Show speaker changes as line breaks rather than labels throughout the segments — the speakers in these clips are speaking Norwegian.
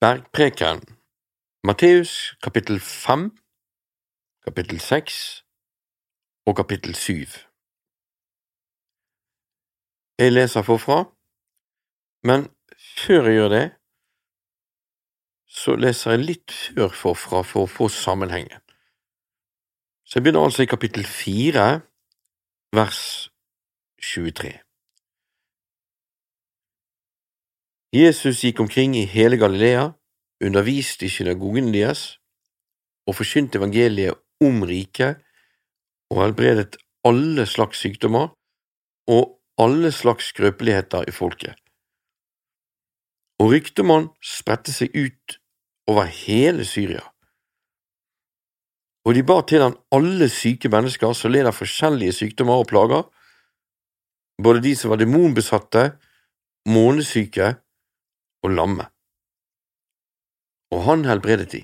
Bergpreken Matteus kapittel 5, kapittel 6 og kapittel 7. Jeg leser forfra, men før jeg gjør det, så leser jeg litt før forfra for å få sammenhengen. Så jeg begynner altså i kapittel 4, vers 23. Jesus gikk omkring i hele Galilea, underviste i synagogene deres og forkynte evangeliet om riket og helbredet alle slags sykdommer og alle slags skrøpeligheter i folket. Og ryktet om han spredte seg ut over hele Syria. Og de ba til han alle syke mennesker som led av forskjellige sykdommer og plager, både de som var demonbesatte, månesyke og lamme. Og han helbredet de.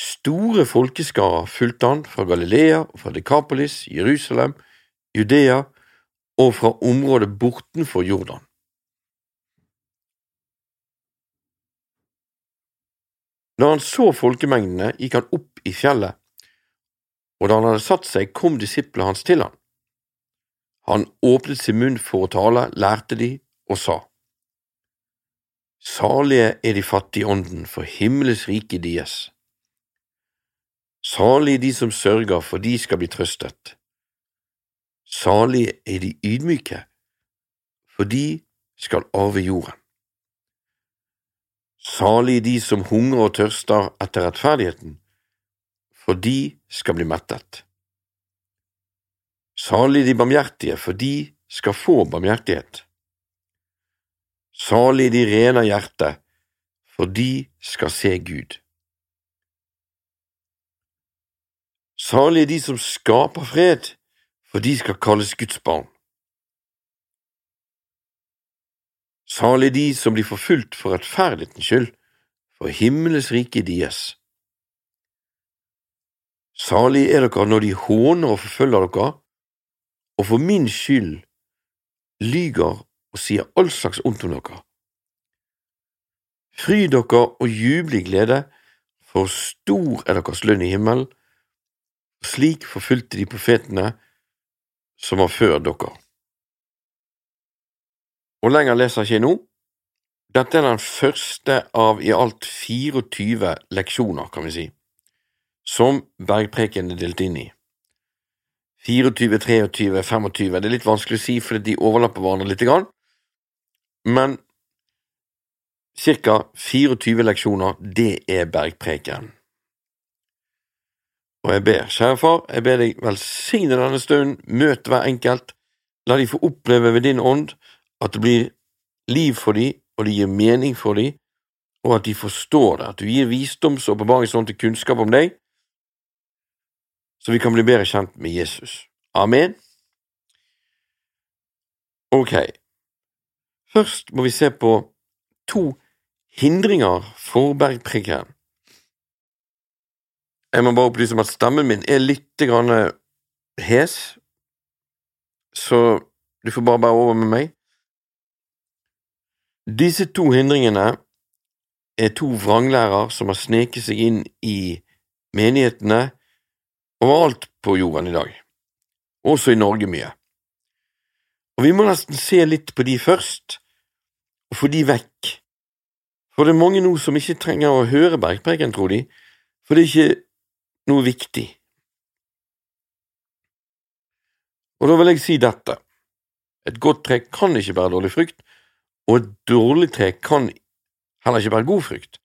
Store folkeskarer fulgte han fra Galilea og fra Dekapolis, Jerusalem, Judea og fra området bortenfor Jordan. Da han så folkemengdene, gikk han opp i fjellet, og da han hadde satt seg, kom disiplene hans til han. Han åpnet sin munn for å tale, lærte de og sa. Salige er de fattige ånden, for himmelens rike deres. Salige de som sørger, for de skal bli trøstet. Salige er de ydmyke, for de skal arve jorden. Salige de som hungrer og tørster etter rettferdigheten, for de skal bli mettet. Salige de barmhjertige, for de skal få barmhjertighet. Salig de rene av hjerte, for de skal se Gud. Salig de som skaper fred, for de skal kalles Guds barn. Salig de som blir forfulgt for rettferdighetens skyld, for himmelens rike deres. Salig er dere når de håner og forfølger dere, og for min skyld lyger og sier all slags ondt om dere. Fry dere og juble i glede, for stor er deres lønn i himmelen, slik forfulgte de profetene som var før dere. Og lenger leser ikke jeg nå. Dette er den første av i alt 24 leksjoner, kan vi si, som bergpreken er delt inn i. 24, 23, 25, det er litt vanskelig å si fordi de overlapper hverandre lite grann, men ca. 24 leksjoner, det er bergpreken. Og jeg ber, kjære far, jeg ber deg velsigne denne stunden, møt hver enkelt, la de få oppleve ved din ånd at det blir liv for dem, og det gir mening for dem, og at de forstår det, at du gir visdoms- og åpenbaringsånd til kunnskap om deg, så vi kan bli bedre kjent med Jesus. Amen. Ok, Først må vi se på to hindringer for bergpreken. Jeg må bare opplyse om at stemmen min er litt grann hes, så du får bare bære over med meg. Disse to hindringene er to vranglærer som har sneket seg inn i menighetene overalt på jorden i dag, også i Norge mye. Og vi må nesten se litt på de først, og få de vekk. For det er mange nå som ikke trenger å høre bergpreken, tror de, for det er ikke noe viktig. Og da vil jeg si dette. Et godt tre kan ikke bære dårlig frukt, og et dårlig tre kan heller ikke bære god frukt.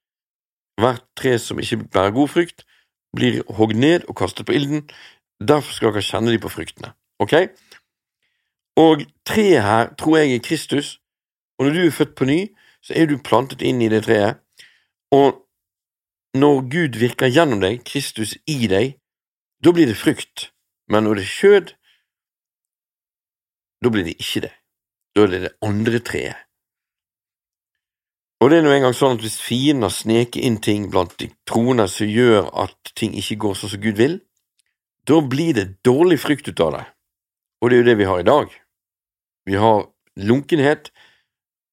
Hvert tre som ikke bærer god frukt, blir hogd ned og kastet på ilden, derfor skal dere kjenne de på fruktene, ok? Og treet her tror jeg er Kristus, og når du er født på ny, så er du plantet inn i det treet, og når Gud virker gjennom deg, Kristus i deg, da blir det frukt, men når det er skjød, da blir det ikke det. Da er det det andre treet. Og det er nå engang sånn at hvis fiender sneker inn ting blant de troende som gjør at ting ikke går sånn som Gud vil, da blir det dårlig frukt ut av det, og det er jo det vi har i dag. Vi har lunkenhet.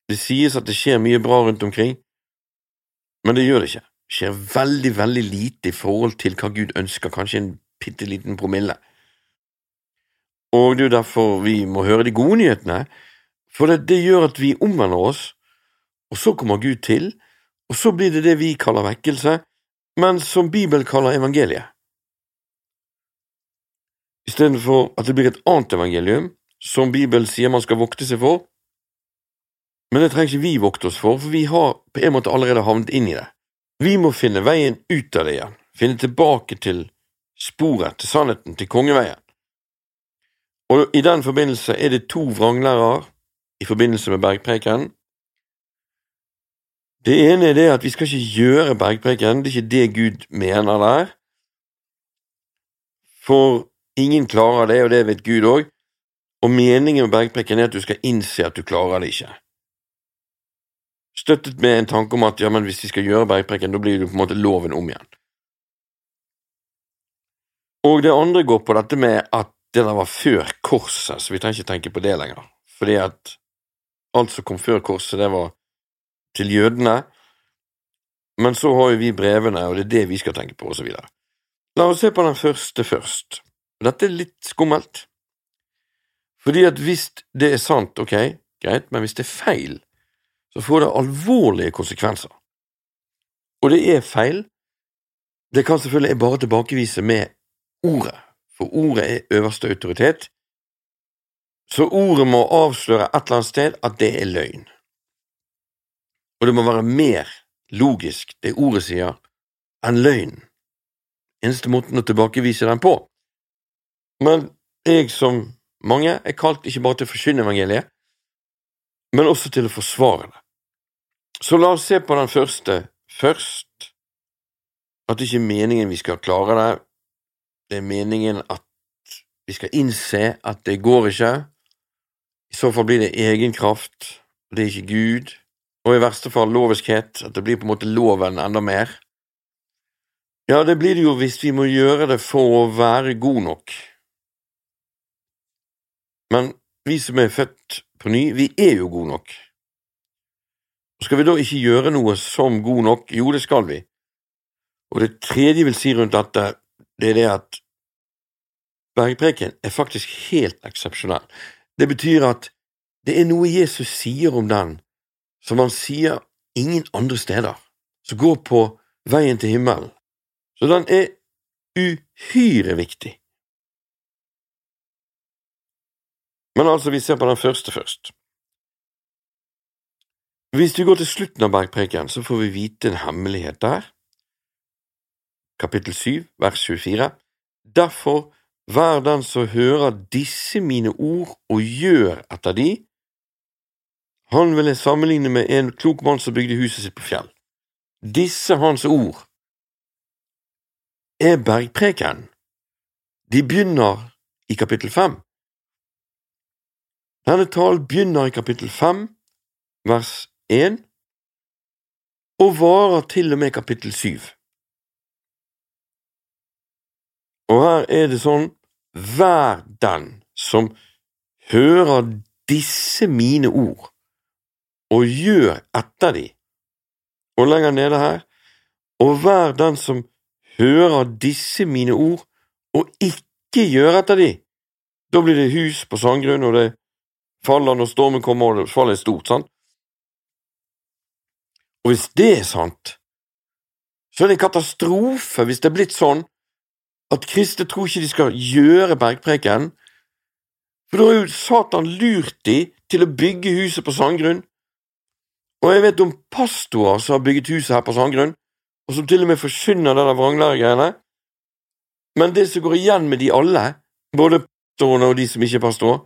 Det sies at det skjer mye bra rundt omkring, Men det gjør det ikke. Det skjer veldig, veldig lite i forhold til hva Gud ønsker, kanskje en bitte liten promille. Og det er jo derfor vi må høre de gode nyhetene, for det, det gjør at vi omvender oss, og så kommer Gud til, og så blir det det vi kaller vekkelse, men som Bibelen kaller evangeliet. Istedenfor at det blir et annet evangelium, som Bibelen sier man skal vokte seg for, men det trenger ikke vi vokte oss for, for vi har på en måte allerede havnet inn i det. Vi må finne veien ut av det igjen, finne tilbake til sporet, til sannheten, til kongeveien. Og i den forbindelse er det to vranglærere i forbindelse med bergpreken. Det ene er det at vi skal ikke gjøre bergpreken, det er ikke det Gud mener der. For ingen klarer det, og det vet Gud òg, og meningen med bergprekken er at du skal innse at du klarer det ikke. Støttet med en tanke om at ja, men hvis vi skal gjøre bergprekken, da blir det på en måte loven om igjen. Og det andre går på dette med at det der var før korset, så vi trenger ikke tenke på det lenger, fordi at alt som kom før korset, det var til jødene, men så har jo vi brevene, og det er det vi skal tenke på, og så videre. La oss se på den første først. Dette er litt skummelt, fordi at hvis det er sant, ok, greit, men hvis det er feil, så får det alvorlige konsekvenser. Og det er feil. Det kan selvfølgelig jeg bare tilbakevise med ordet, for ordet er øverste autoritet, så ordet må avsløre et eller annet sted at det er løgn. Og det må være mer logisk, det ordet sier, enn løgn. Eneste måten å tilbakevise den på. Men jeg, som mange, er kalt ikke bare til å forkynne evangeliet, men også til å forsvare det. Så la oss se på den første først. At det ikke er meningen vi skal klare det, det er meningen at vi skal innse at det går ikke. I så fall blir det egenkraft, og det er ikke Gud, og i verste fall loviskhet, at det blir på en måte loven enda mer. Ja, det blir det jo hvis vi må gjøre det for å være god nok. Men vi som er født på ny, vi er jo gode nok. Skal vi da ikke gjøre noe som god nok? Jo, det skal vi. Og det tredje vil si rundt dette, det er det at bergpreken er faktisk helt eksepsjonell. Det betyr at det er noe Jesus sier om den som han sier ingen andre steder, som går på veien til himmelen. Så den er uhyre viktig. Men altså, vi ser på den første først. Hvis vi går til slutten av bergpreken, så får vi vite en hemmelighet der. Kapittel 7, vers 24. Derfor Vær den som hører disse mine ord og gjør etter de. Han vil jeg sammenligne med en klok mann som bygde huset sitt på fjell. Disse hans ord er bergpreken. De begynner i kapittel fem. Denne talen begynner i kapittel fem, vers én, og varer til og med kapittel syv. Og her er det sånn, vær den som hører disse mine ord, og gjør etter de. Og lenger nede her, og vær den som hører disse mine ord, og ikke gjør etter de. Da blir det hus på sandgrunn, og det faller når stormen kommer, og det faller stort, sant? Og hvis det er sant, så er det en katastrofe hvis det er blitt sånn at kristne tror ikke de skal gjøre bergpreken, for da har jo Satan lurt de til å bygge huset på sandgrunn. Og jeg vet om pastorer som har bygget huset her på sandgrunn, og som til og med forkynner det der vranglæregreiene. Men det som går igjen med de alle, både pastorene og de som ikke er pastorer,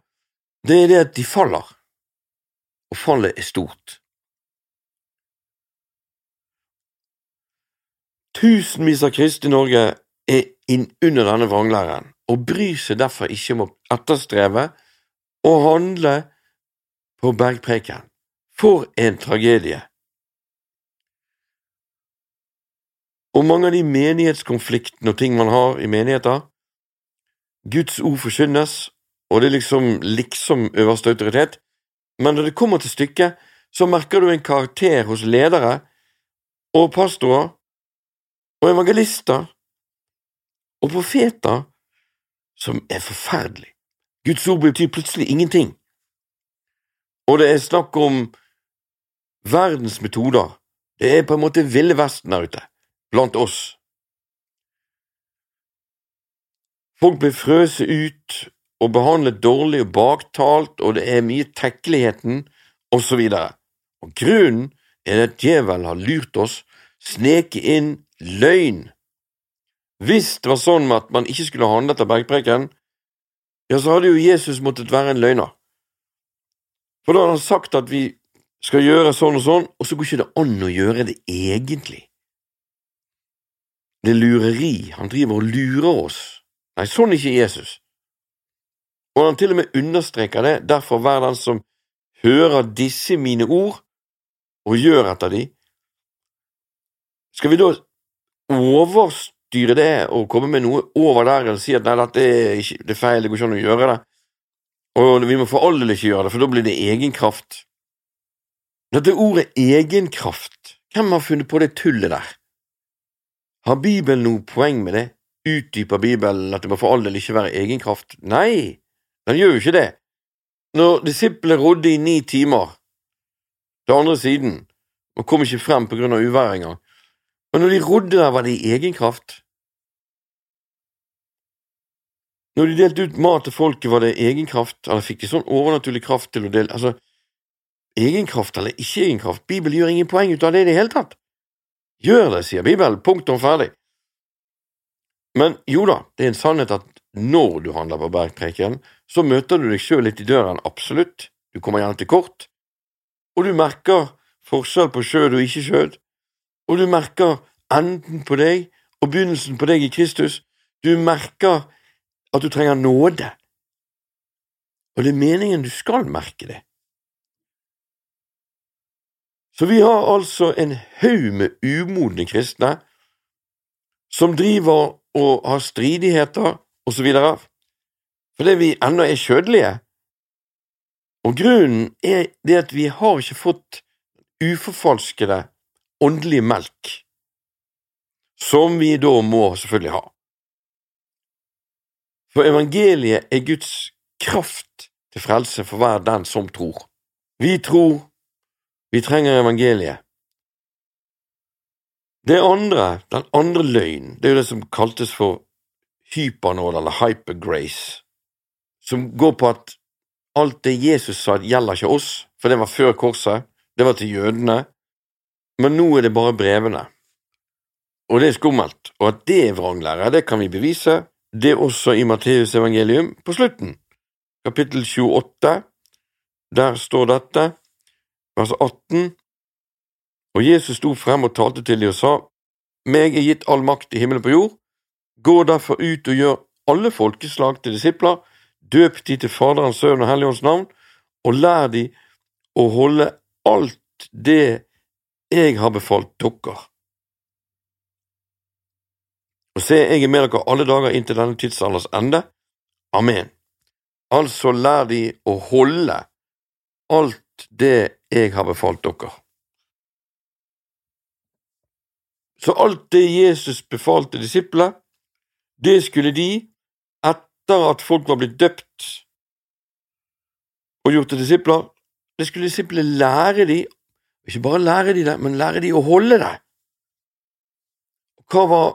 det er det at de faller. Og fallet er stort. Tusenvis av kristne i Norge er innunder denne vranglæren, og bryr seg derfor ikke om å etterstreve og handle på bergpreken. For en tragedie! Og mange av de menighetskonfliktene og ting man har i menigheter, Guds ord forkynnes, og det er liksom liksom øverste autoritet, men når det kommer til stykket, så merker du en karakter hos ledere og pastorer og evangelister og profeter som er forferdelig. Guds ord betyr plutselig ingenting. Og det er snakk om verdens metoder. Det er på en måte Ville Vesten der ute, blant oss. Folk blir frøset ut og behandlet dårlig og baktalt, og det er mye tekkeligheten, osv. Og grunnen er at djevelen har lurt oss, sneket inn løgn. Hvis det var sånn at man ikke skulle handle etter bergpreken, ja, så hadde jo Jesus måttet være en løgner. For da hadde han sagt at vi skal gjøre sånn og sånn, og så går ikke det an å gjøre det egentlig. Det er lureri, han driver og lurer oss. Nei, sånn er ikke Jesus. Og han til og med understreker det, derfor hver den som hører disse mine ord og gjør etter de, skal vi da overstyre det og komme med noe over der og si at nei, dette er, ikke, det er feil, det går ikke an å gjøre det, og vi må for all del ikke gjøre det, for da blir det egenkraft. Dette ordet egenkraft, hvem har funnet på det tullet der? Har Bibelen noe poeng med det? Utdyper Bibelen at det må for all del ikke være egenkraft? Nei, den gjør jo ikke det. Når disiplene rodde i ni timer til andre siden og kom ikke frem på grunn av uværet engang, og når de rodde der, var det i egen kraft. Når de delte ut mat til folket, var det egen kraft, eller fikk de sånn overnaturlig kraft til å dele Altså, egenkraft eller ikke egenkraft, Bibelen gjør ingen poeng ut av det i det hele tatt. Gjør det, sier Bibelen, punktum ferdig. Men jo da, det er en sannhet at når du handler på Bergpreken, så møter du deg sjøl litt i døren, absolutt, du kommer gjerne til kort, og du merker forskjell på skjød og ikke skjød, og du merker enden på deg og begynnelsen på deg i Kristus, du merker at du trenger nåde, og det er meningen du skal merke det. Så vi har altså en haug med umodne kristne som driver og har stridigheter videre, fordi vi ennå er kjødelige. Og grunnen er det at vi har ikke fått uforfalskede åndelige melk, som vi da må selvfølgelig ha. For evangeliet er Guds kraft til frelse for hver den som tror. Vi tror, vi trenger evangeliet. Det andre, den andre løgn, det er jo det som kaltes for hypernåd eller hypergrace, som går på at alt det Jesus sa, gjelder ikke oss, for det var før korset, det var til jødene, men nå er det bare brevene. Og det er skummelt, og at det er vranglære, det kan vi bevise, det er også i Matteus evangelium på slutten, kapittel 28, der står dette, vers 18, og Jesus sto frem og talte til dem og sa, Meg er gitt all makt i himmelen på jord, Gå derfor ut og gjør alle folkeslag til disipler, døp de til Faderens, Sønn og Helligånds navn, og lær de å holde alt det jeg har befalt dere. Og se, jeg er med dere alle dager inntil denne tidsalders ende. Amen. Altså lær de å holde alt det jeg har befalt dere. Så alt det Jesus befalte disiplene, det skulle de, etter at folk var blitt døpt og gjort til disipler, det skulle disiplene lære de, ikke bare lære de det, men lære de å holde det. Hva var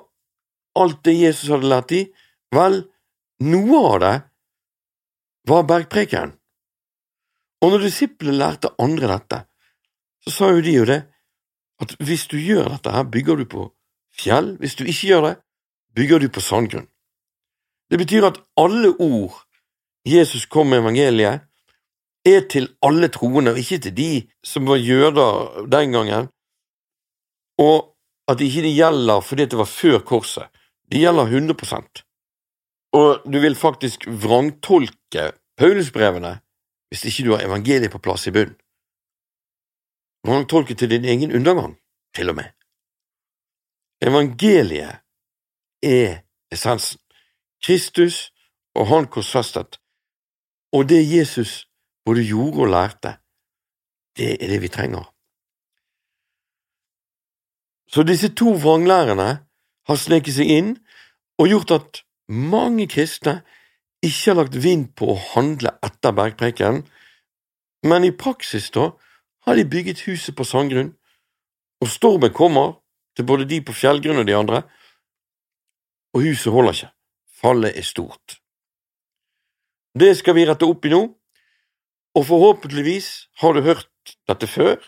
alt det Jesus hadde lært de? Vel, noe av det var bergprekenen. Og når disiplene lærte andre dette, så sa jo de jo det, at hvis du gjør dette her, bygger du på fjell, hvis du ikke gjør det, bygger du på sandgrunn. Det betyr at alle ord Jesus kom med evangeliet, er til alle troende, og ikke til de som var jøder den gangen, og at ikke de gjelder fordi det var før korset. Det gjelder 100 Og du vil faktisk vrangtolke Paulusbrevene hvis ikke du har evangeliet på plass i bunn. Vrangtolke til din egen undergang, til og med. Evangeliet er essensen. Kristus og Han korsfestet, og det Jesus både gjorde og lærte, det er det vi trenger. Så disse to vranglærerne har sneket seg inn og gjort at mange kristne ikke har lagt vind på å handle etter bergpreken, men i praksis da har de bygget huset på sandgrunn, og stormen kommer til både de på fjellgrunn og de andre, og huset holder ikke, fallet er stort. Det skal vi rette opp i nå, og forhåpentligvis har du hørt dette før,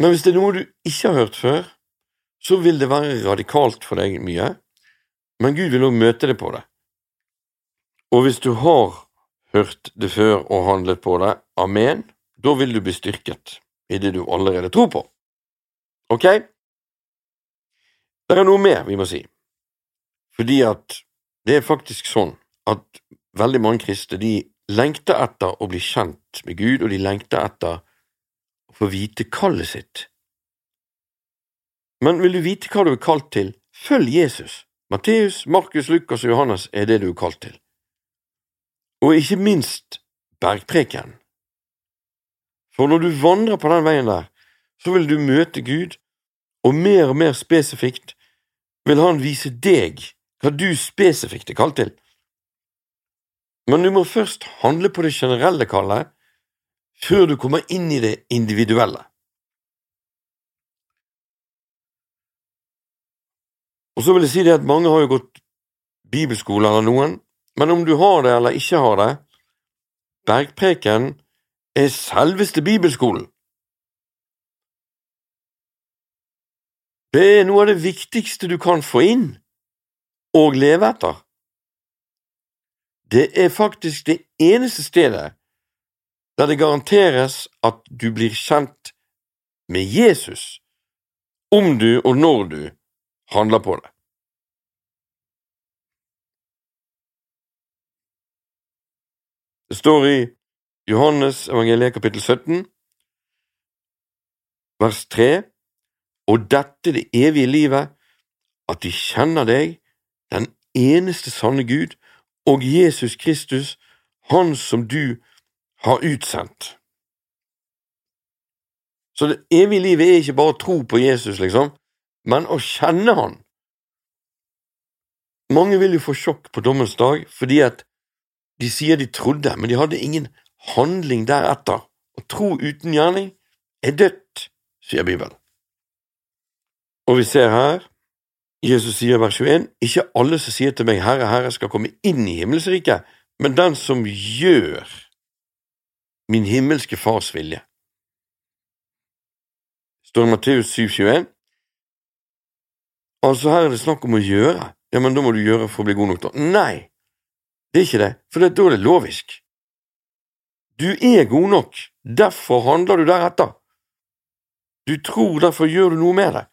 men hvis det er noe du ikke har hørt før, så vil det være radikalt for deg mye, men Gud vil også møte deg på det. Og hvis du har hørt det før og handlet på det, amen, da vil du bli styrket i det du allerede tror på. Ok? Det er noe mer vi må si, fordi at det er faktisk sånn at veldig mange kristne de lengter etter å bli kjent med Gud, og de lengter etter å få vite kallet sitt. Men vil du vite hva du er kalt til, følg Jesus. Matteus, Markus, Lukas og Johannes er det du er kalt til. Og ikke minst bergpreken. For når du vandrer på den veien der, så vil du møte Gud, og mer og mer spesifikt vil Han vise deg hva du spesifikt er kalt til. Men du må først handle på det generelle kallet før du kommer inn i det individuelle. Og så vil jeg si det at mange har jo gått bibelskole eller noen, men om du har det eller ikke har det, Bergpreken er selveste bibelskolen. Det er noe av det viktigste du kan få inn og leve etter. Det er faktisk det eneste stedet der det garanteres at du blir kjent med Jesus, om du og når du handler på det. Det står i Johannes evangeliet kapittel 17, vers 3, og dette det evige livet, at de kjenner deg, den eneste sanne Gud, og Jesus Kristus, Han som du har utsendt. Så det evige livet er ikke bare å tro på Jesus, liksom, men å kjenne Han. Mange vil jo få sjokk på dommens dag fordi at de sier de trodde, men de hadde ingen handling deretter. Å tro uten gjerning er dødt, sier Bibelen. Og vi ser her, Jesus sier vers 21, ikke alle som sier til meg Herre, Herre, skal komme inn i himmelsriket, men den som gjør min himmelske Fars vilje. Står i Matteus 7,21. Altså, her er det snakk om å gjøre. Ja, men da må du gjøre for å bli god nok, da. Nei, det er ikke det, for da er det lovisk. Du er god nok, derfor handler du deretter. Du tror, derfor gjør du noe med det.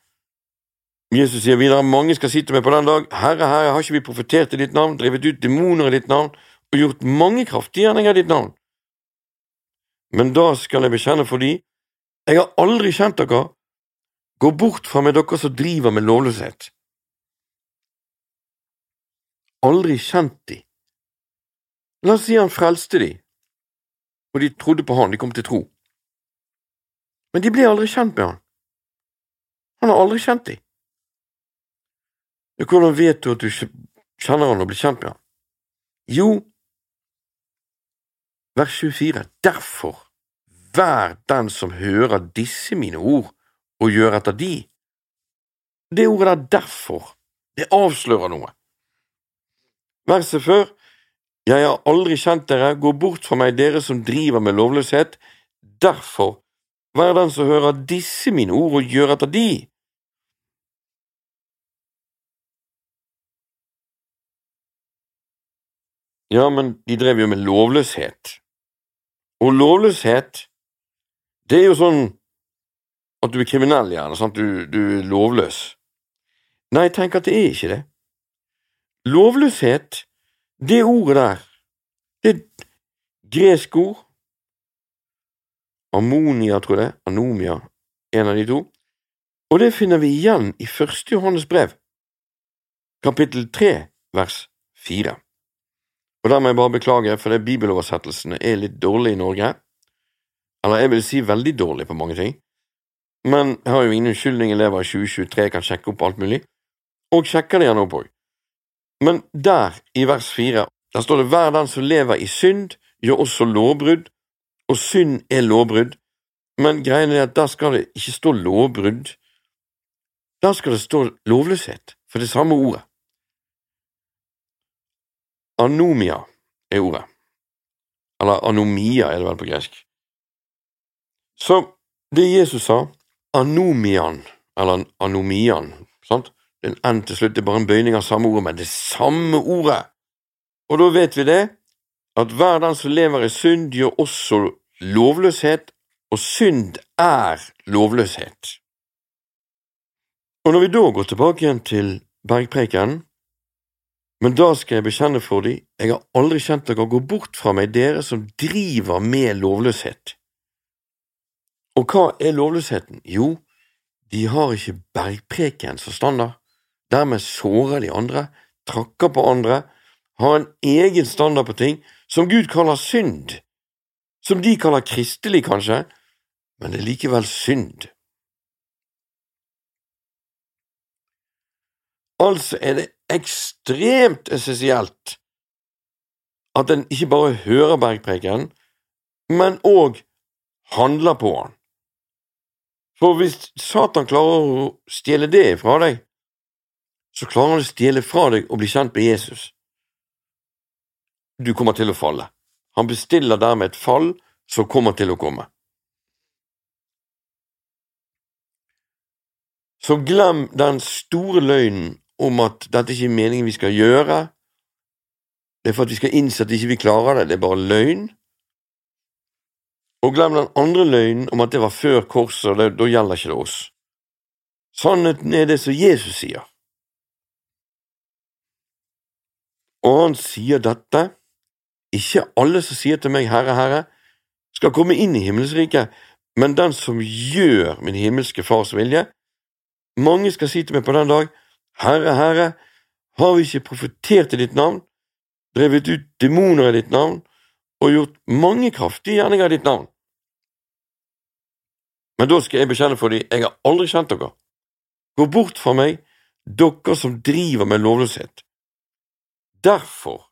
Jesus sier videre mange skal si til meg på den dag, Herre, Herre, har ikke vi profetert i ditt navn, drevet ut demoner i ditt navn og gjort mange kraftige i ditt navn? Men da skal jeg bekjenne for de, jeg har aldri kjent dere, gå bort fra meg dere som driver med lovløshet. Aldri kjent de. La oss si han frelste de, og de trodde på han, de kom til tro. Men de ble aldri kjent med han. Han har aldri kjent dem. Hvordan vet du at du kjenner han og blir kjent med han? Jo, vers 24, derfor, vær den som hører disse mine ord og gjør etter de. Det ordet der, derfor, det avslører noe. Verset før, jeg har aldri kjent dere, gå bort fra meg, dere som driver med lovløshet. Derfor, vær den som hører disse mine ord og gjør etter de. Ja, men de drev jo med lovløshet. Og lovløshet, det er jo sånn at du er kriminell, gjerne, sant, du, du er lovløs. Nei, tenk at det er ikke det. Lovløshet det ordet der, det er et gresk ord. Ammonia, tror jeg. Anomia, en av de to. Og det finner vi igjen i første Johannes brev, kapittel tre, vers fire. Og der må jeg bare beklage, for det bibeloversettelsene er litt dårlige i Norge. Eller jeg vil si veldig dårlige på mange ting. men jeg har jo ingen unnskyldning, elever lever i 2023, kan sjekke opp alt mulig, og sjekker det gjerne opp òg. Men der, i vers fire, der står det hver den som lever i synd, gjør også lovbrudd, og synd er lovbrudd, men greien er at der skal det ikke stå lovbrudd, der skal det stå lovløshet, for det samme ordet. Anomia er ordet, eller anomia er det vel på gresk. Så det Jesus sa, anomian, eller anomian, sant? En N til slutt det er bare en bøyning av samme ordet, men det samme ordet. Og da vet vi det, at hver den som lever i synd, gjør også lovløshet, og synd er lovløshet. Og når vi da går tilbake igjen til bergpreken, men da skal jeg bekjenne for dem, jeg har aldri kjent dere gå bort fra meg, dere som driver med lovløshet. Og hva er lovløsheten? Jo, de har ikke bergpreken som standard. Dermed sårer de andre, trakker på andre, har en egen standard på ting som Gud kaller synd, som de kaller kristelig, kanskje, men det er likevel synd. Altså er det ekstremt essensielt at en ikke bare hører bergpreken, men òg handler på han. For hvis Satan klarer å stjele det fra deg, så klarer han å stjele fra deg å bli kjent med Jesus. Du kommer til å falle. Han bestiller dermed et fall som kommer til å komme. Så glem den store løgnen om at dette ikke er meningen vi skal gjøre. Det er for at vi skal innse at vi ikke klarer det, det er bare løgn. Og glem den andre løgnen om at det var før korset, og da gjelder ikke det oss. Sannheten er det som Jesus sier. Og han sier dette, ikke alle som sier til meg Herre, Herre, skal komme inn i himmelsriket, men den som gjør min himmelske Fars vilje. Mange skal si til meg på den dag, Herre, Herre, har vi ikke profetert i ditt navn, drevet ut demoner i ditt navn og gjort mange kraftige gjerninger i ditt navn? Men da skal jeg bekjenne for dem, jeg har aldri kjent dere. Gå bort fra meg, dere som driver med lovløshet. Derfor,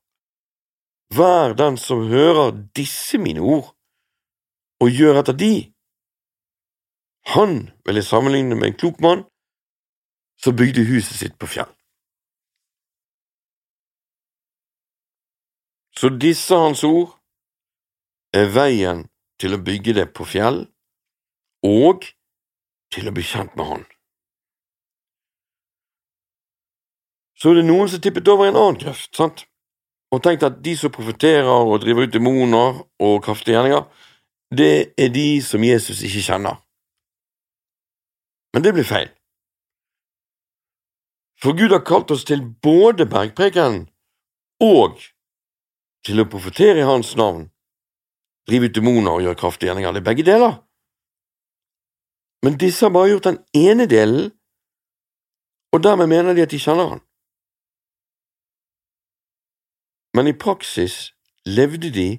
vær den som hører disse mine ord, og gjør etter de. Han vil jeg sammenligne med en klok mann som bygde huset sitt på fjell. Så disse hans ord er veien til å bygge det på fjell og til å bli kjent med Han. Så er det noen som tippet over en annen grøft, sant, og tenkte at de som profeterer og driver ut demoner og kraftige gjerninger, det er de som Jesus ikke kjenner. Men det blir feil. For Gud har kalt oss til både bergpreken og til å profetere i Hans navn, drive ut demoner og gjøre kraftige gjerninger. Det er begge deler. Men disse har bare gjort den ene delen, og dermed mener de at de kjenner han. Men i praksis levde de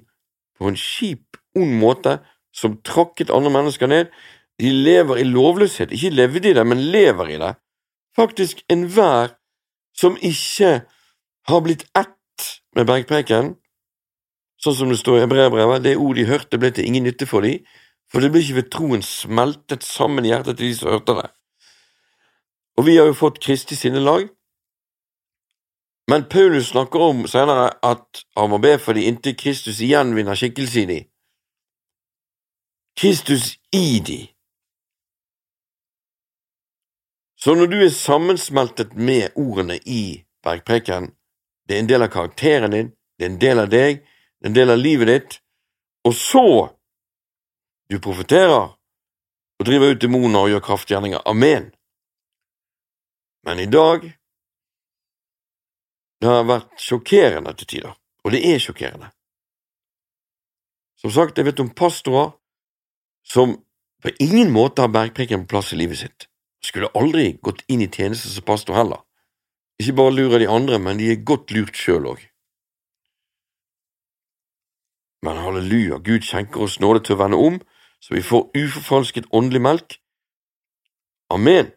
på en kjip, ond måte som trakket andre mennesker ned. De lever i lovløshet, ikke levde i det, men lever i det. Faktisk enhver som ikke har blitt ett med bergpreken, sånn som det står i Hebreabrevet, det ord de hørte ble til ingen nytte for dem, for det ble ikke ved troen smeltet sammen i hjertet til de som hørte det. Og vi har jo fått Kristi sinnelag, men Paulus snakker om senere at han må be for de inntil Kristus igjen vinner skikkelse i de. Kristus i de. Så når du er sammensmeltet med ordene i bergpreken, det er en del av karakteren din, det er en del av deg, det er en del av livet ditt, og så du profeterer og driver ut demoner og gjør kraftgjerninger. Amen. Men i dag det har vært sjokkerende til tider, og det er sjokkerende. Som sagt, jeg vet om pastorer som på ingen måte har bergpreken på plass i livet sitt. Skulle aldri gått inn i tjeneste som pastor heller. Ikke bare lurer de andre, men de er godt lurt sjøl òg. Men halleluja, Gud skjenker oss nåde til å vende om så vi får uforfalsket åndelig melk, Amen.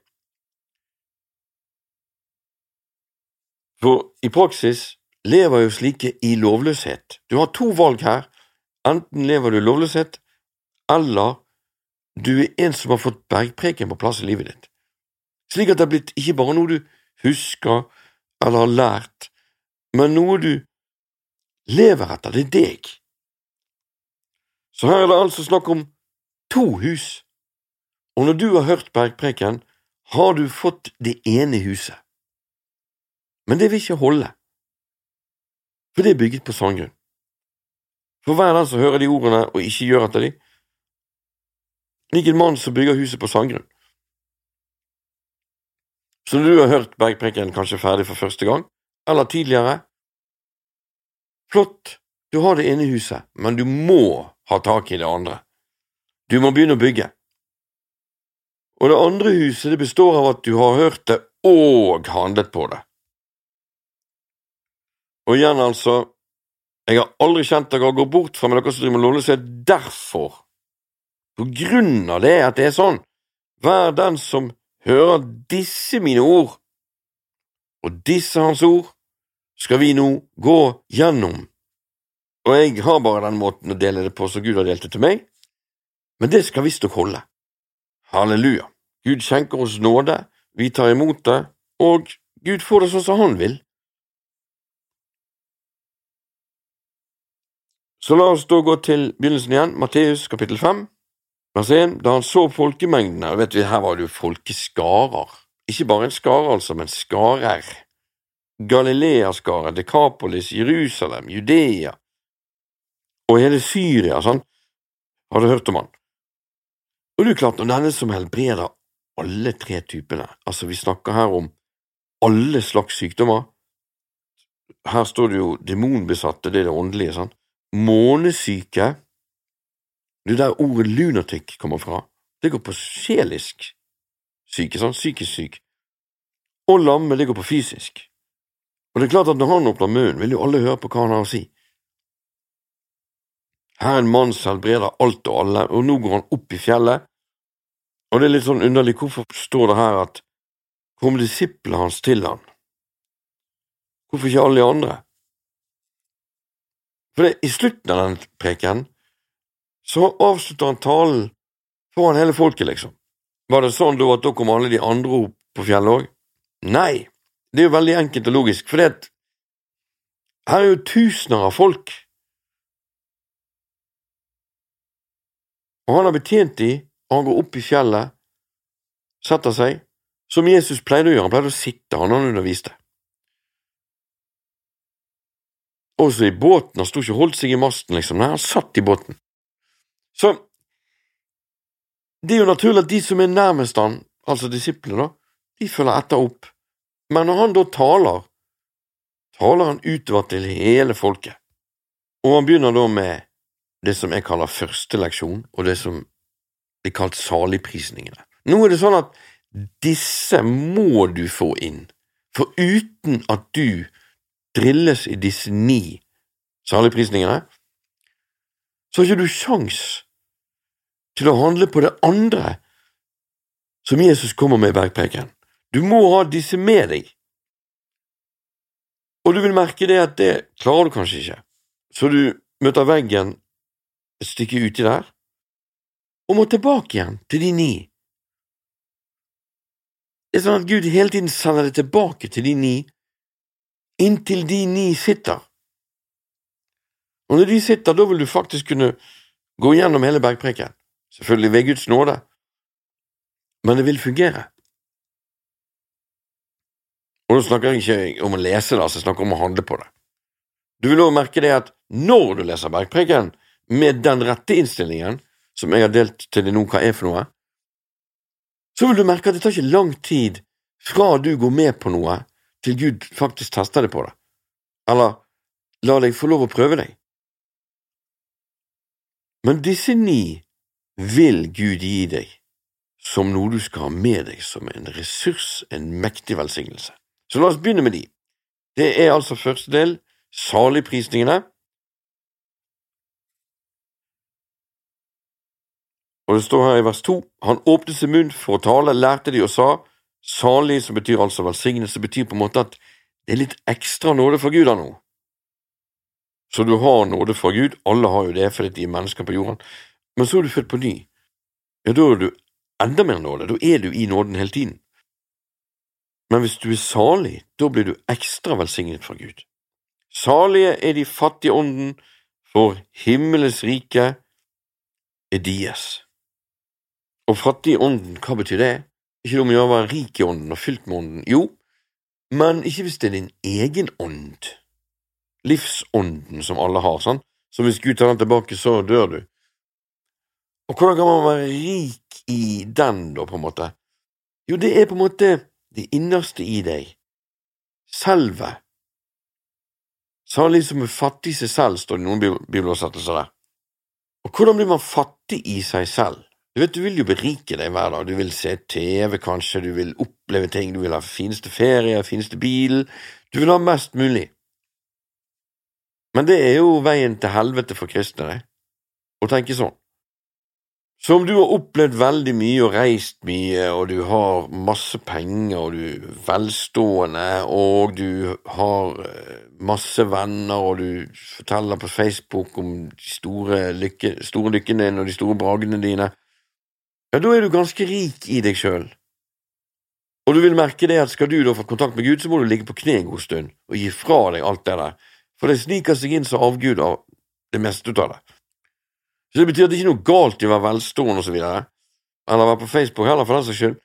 For i praksis lever jo slike i lovløshet. Du har to valg her. Enten lever du i lovløshet, eller du er en som har fått bergpreken på plass i livet ditt, slik at det er blitt ikke bare noe du husker eller har lært, men noe du lever etter. Det er deg. Så her er det altså snakk om to hus, og når du har hørt bergpreken, har du fått det ene huset. Men det vil ikke holde, for det er bygget på sandgrunn. For hver den som hører de ordene og ikke gjør etter de, lik en mann som bygger huset på sandgrunn. Så når du har hørt bergpreken kanskje ferdig for første gang, eller tidligere, flott, du har det ene huset, men du må ha tak i det andre. Du må begynne å bygge. Og det andre huset det består av at du har hørt det og handlet på det. Og igjen, altså, jeg har aldri kjent dere gå bort fra med dere som driver med lovløshet derfor, på grunn av det at det er sånn, vær den som hører disse mine ord, og disse hans ord skal vi nå gå gjennom. Og jeg har bare den måten å dele det på som Gud har delt det til meg, men det skal visstnok holde. Halleluja. Gud skjenker oss nåde, vi tar imot det, og Gud får det sånn som han vil. Så la oss da gå til begynnelsen igjen, Matteus kapittel 5, vers 1. Da han så folkemengdene, vet vi, her var det jo folkeskarer, ikke bare en skare altså, men skarer. Galileaskaret, Dekapolis, Jerusalem, Judea og hele Syria, sånn, har du hørt om han. Og det er klart, når denne som helbreder alle tre typene, altså vi snakker her om alle slags sykdommer, her står det jo demonbesatte, det er det åndelige, sant, månesyke Det er der ordet lunatic kommer fra. Det går på sjelisk syke, sant? psykisk syk. Og lamme, det går på fysisk. Og det er klart at når han åpner munnen, vil jo alle høre på hva han har å si. Her er en mann som helbreder alt og alle, og nå går han opp i fjellet. Og det er litt sånn underlig, hvorfor står det her at kom disiplene hans til han? Hvorfor ikke alle de andre? For det, i slutten av den preken så avslutter han talen foran hele folket, liksom. Var det sånn da at da kom alle de andre opp på fjellet òg? Nei, det er jo veldig enkelt og logisk, for det her er jo tusener av folk. Og han har betjent de, og han går opp i fjellet, setter seg, som Jesus pleide å gjøre, han pleide å sitte, han han underviste. Også i båten, han sto ikke og holdt seg i masten, liksom, nei, han satt i båten. Så det er jo naturlig at de som er nærmest han, altså disiplene, da, de følger etter opp, men når han da taler, taler han utover til hele folket, og han begynner da med det som jeg kaller første leksjon, og det som blir kalt saligprisningene. Nå er det sånn at disse må du få inn, for uten at du drilles i disse ni saligprisningene, så har ikke du sjans til å handle på det andre som Jesus kommer med i bergpreken. Du må ha disse med deg. Og du vil merke det at det klarer du kanskje ikke, så du møter veggen et stykke uti der, og må tilbake igjen til de ni. Det er sånn at Gud hele tiden sender deg tilbake til de ni inntil de ni sitter. Og når de sitter, da vil du faktisk kunne gå gjennom hele bergpreken, selvfølgelig ved Guds nåde, men det vil fungere. Og nå snakker jeg ikke om å lese det, altså jeg snakker om å handle på det. Du vil også merke det at når du leser bergpreken, med den rette innstillingen, som jeg har delt til deg nå hva er for noe, så vil du merke at det tar ikke lang tid fra du går med på noe, til Gud faktisk tester det på det, eller la deg få lov å prøve deg. Men disse ni vil Gud gi deg som noe du skal ha med deg som en ressurs, en mektig velsignelse. Så la oss begynne med de. Det er altså første del, saligprisningene. Og det står her i vers to, han åpnet sin munn for å tale, lærte de og sa, salig, som betyr altså velsignelse, betyr på en måte at det er litt ekstra nåde fra Gud her nå. Så du har nåde fra Gud, alle har jo det fordi de er mennesker på jorden, men så er du født på ny. Ja, da er du enda mer nåde, da er du i nåden hele tiden. Men hvis du er salig, da blir du ekstra velsignet fra Gud. Salige er de fattige ånden, for himmelens rike er deres. Og fattig ånden, hva betyr det? Ikke det om å gjøre å rik i ånden og fylt med ånden? Jo, men ikke hvis det er din egen ånd, livsånden som alle har, sant? Så hvis Gud tar den tilbake, så dør du. Og hvordan kan man være rik i den, da, på en måte? Jo, det er på en måte det innerste i deg, selve. Salig som er fattig i seg selv, står det i noen bibeloversettelser der. Og hvordan blir man fattig i seg selv? Du vet, du vil jo berike deg hver dag, du vil se TV kanskje, du vil oppleve ting, du vil ha fineste ferie, fineste bil, du vil ha mest mulig. Men det er jo veien til helvete for kristne, det, å tenke sånn. Så om du har opplevd veldig mye og reist mye, og du har masse penger, og du er velstående, og du har eh, masse venner, og du forteller på Facebook om de store, lykke, store lykkene dine og de store bragene dine, ja, da er du ganske rik i deg sjøl. Og du vil merke det at skal du da få kontakt med Gud, så må du ligge på kne en god stund og gi fra deg alt det der, for det sniker seg inn som avguder, av det meste ut av det. Så det betyr at det ikke er noe galt i å være velstående og så videre, eller være på Facebook heller, for den saks skyld,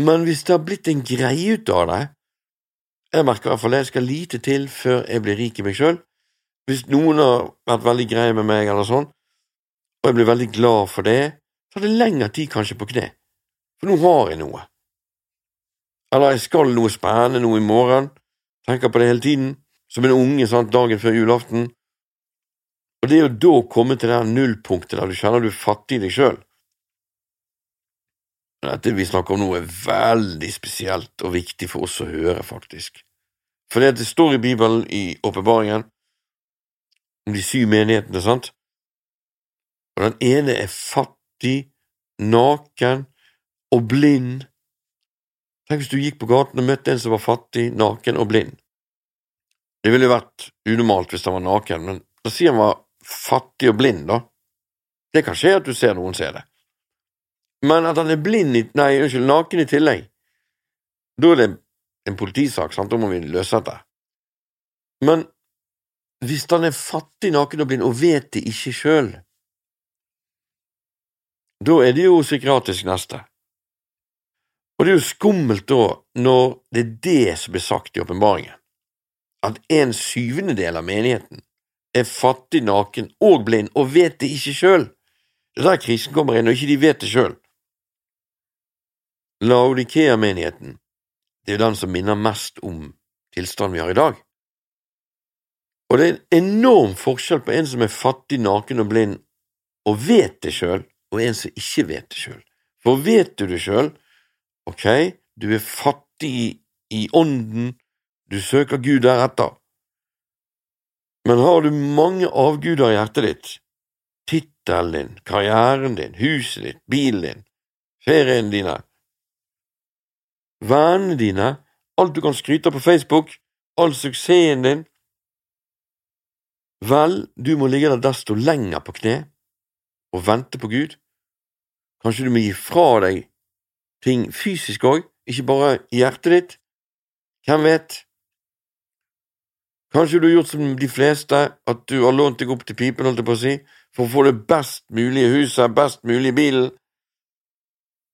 men hvis det har blitt en greie ut av det Jeg merker i hvert fall det, skal lite til før jeg blir rik i meg sjøl. Hvis noen har vært veldig greie med meg eller sånn, og jeg blir veldig glad for det, så tar det lengre tid kanskje på kne, for nå har jeg noe. Eller jeg skal noe spennende nå i morgen, tenker på det hele tiden, som en unge sant, dagen før julaften, og det er jo da å komme til det her nullpunktet der du kjenner du er fattig i deg sjøl. Dette vi snakker om nå, er veldig spesielt og viktig for oss å høre, faktisk. For det, står i Bibelen, i åpenbaringen, om de syv menighetene, sant? Og den ene er fattig, naken og blind. Tenk hvis du gikk på gaten og møtte en som var fattig, naken og blind. Det ville vært unormalt hvis han var naken, men da sier han var fattig og blind, da. Det kan skje at du ser noen se det. Men at han er blind i, nei, unnskyld, naken i tillegg, da er det en politisak, sant, da må vi løse dette. Men hvis han er fattig, naken og blind og vet det ikke sjøl, da er det jo psykiatrisk neste. Og det er jo skummelt da, når det er det som blir sagt i åpenbaringen, at en syvendedel av menigheten er fattig, naken og blind og vet det ikke sjøl. Det er der krisen kommer inn, og ikke de vet det sjøl. Laudikea-menigheten, det er den som minner mest om tilstanden vi har i dag. Og det er en enorm forskjell på en som er fattig, naken og blind og vet det sjøl, og en som ikke vet det sjøl. For vet du det sjøl, ok, du er fattig i, ånden, du søker Gud deretter, men har du mange avguder i hjertet ditt, tittelen din, karrieren din, huset ditt, bilen din, feriene dine, vennene dine, alt du kan skryte av på Facebook, all suksessen din, vel, du må ligge der desto lenger på kne og vente på Gud. Kanskje du må gi fra deg ting fysisk òg, ikke bare i hjertet ditt. Hvem vet? Kanskje du har gjort som de fleste, at du har lånt deg opp til pipen, holdt jeg på å si, for å få det best mulige huset, best mulige bilen,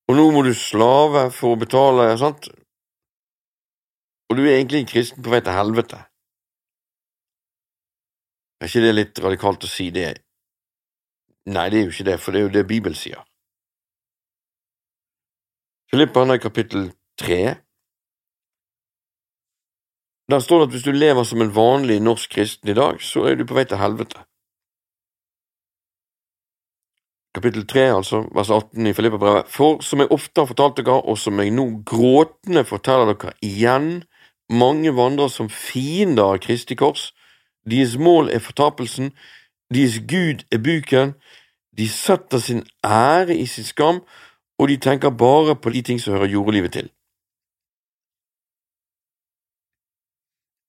og nå må du slave for å betale, sant? Og du er egentlig en kristen på vei til helvete. Er ikke det litt radikalt å si det? Nei, det er jo ikke det, for det er jo det Bibelen sier. Filipperne kapittel tre der står det at hvis du lever som en vanlig norsk kristen i dag, så er du på vei til helvete. Kapittel 3, altså, vers 18 i Filippabrevet. For som jeg ofte har fortalt dere, og som jeg nå gråtende forteller dere igjen, mange vandrer som fiender av Kristi kors. Deres mål er fortapelsen, deres Gud er buken, De setter sin ære i sin skam, og de tenker bare på de ting som hører jordelivet til.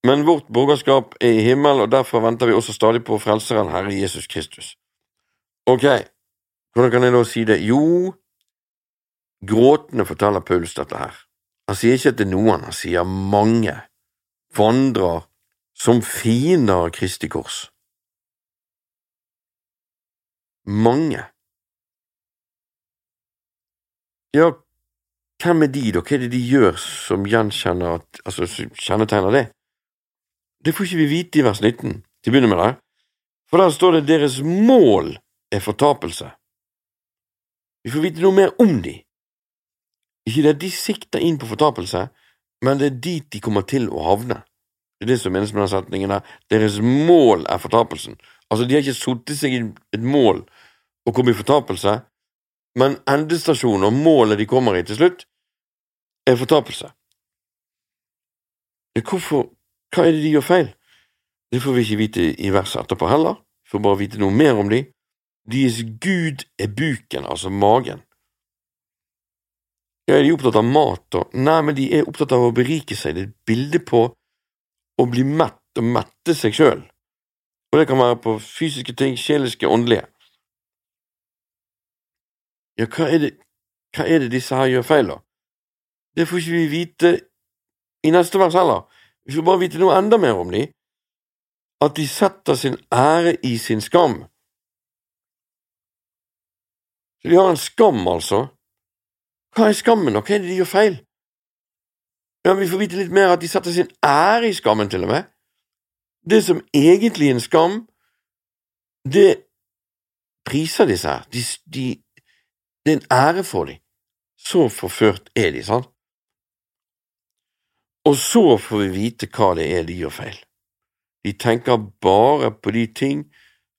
Men vårt borgerskap er i himmel, og derfor venter vi også stadig på Frelseren Herre Jesus Kristus. Ok, hvordan kan jeg da si det? Jo, gråtende forteller Paulus dette her. Han sier ikke at det er noen, han sier mange vandrer som fiender av Kristi kors. Mange. Ja, hvem er de, da? Hva er det de gjør som gjenkjenner, altså kjennetegner det? Det får ikke vi vite i vers 19, til å begynne med det, for der står det deres mål er fortapelse. Vi får vite noe mer om de. Ikke det at de sikter inn på fortapelse, men det er dit de kommer til å havne. Det er det som menes med den setningen der. Deres mål er fortapelsen. Altså, de har ikke satt seg i et mål og kommet i fortapelse, men endestasjonen og målet de kommer i til slutt, er fortapelse. Hvorfor hva er det de gjør feil? Det får vi ikke vite i verset etterpå heller, vi får bare vite noe mer om de. Deres Gud er buken, altså magen. Ja, er de opptatt av mat og… Nei, men de er opptatt av å berike seg, det er et bilde på å bli mett og mette seg sjøl, og det kan være på fysiske ting, sjeliske, åndelige. Ja, hva er det, hva er det disse her gjør feil, da? Det får ikke vi vite i neste vers heller. Vi får bare vite noe enda mer om dem, at de setter sin ære i sin skam. Så de har en skam, altså. Hva er skammen, og hva er det de gjør feil? Ja, Vi får vite litt mer at de setter sin ære i skammen, til og med. Det som egentlig er en skam, det priser de seg. De, de, det er en ære for dem. Så forført er de, sant? Og så får vi vite hva det er de gjør feil. De tenker bare på de ting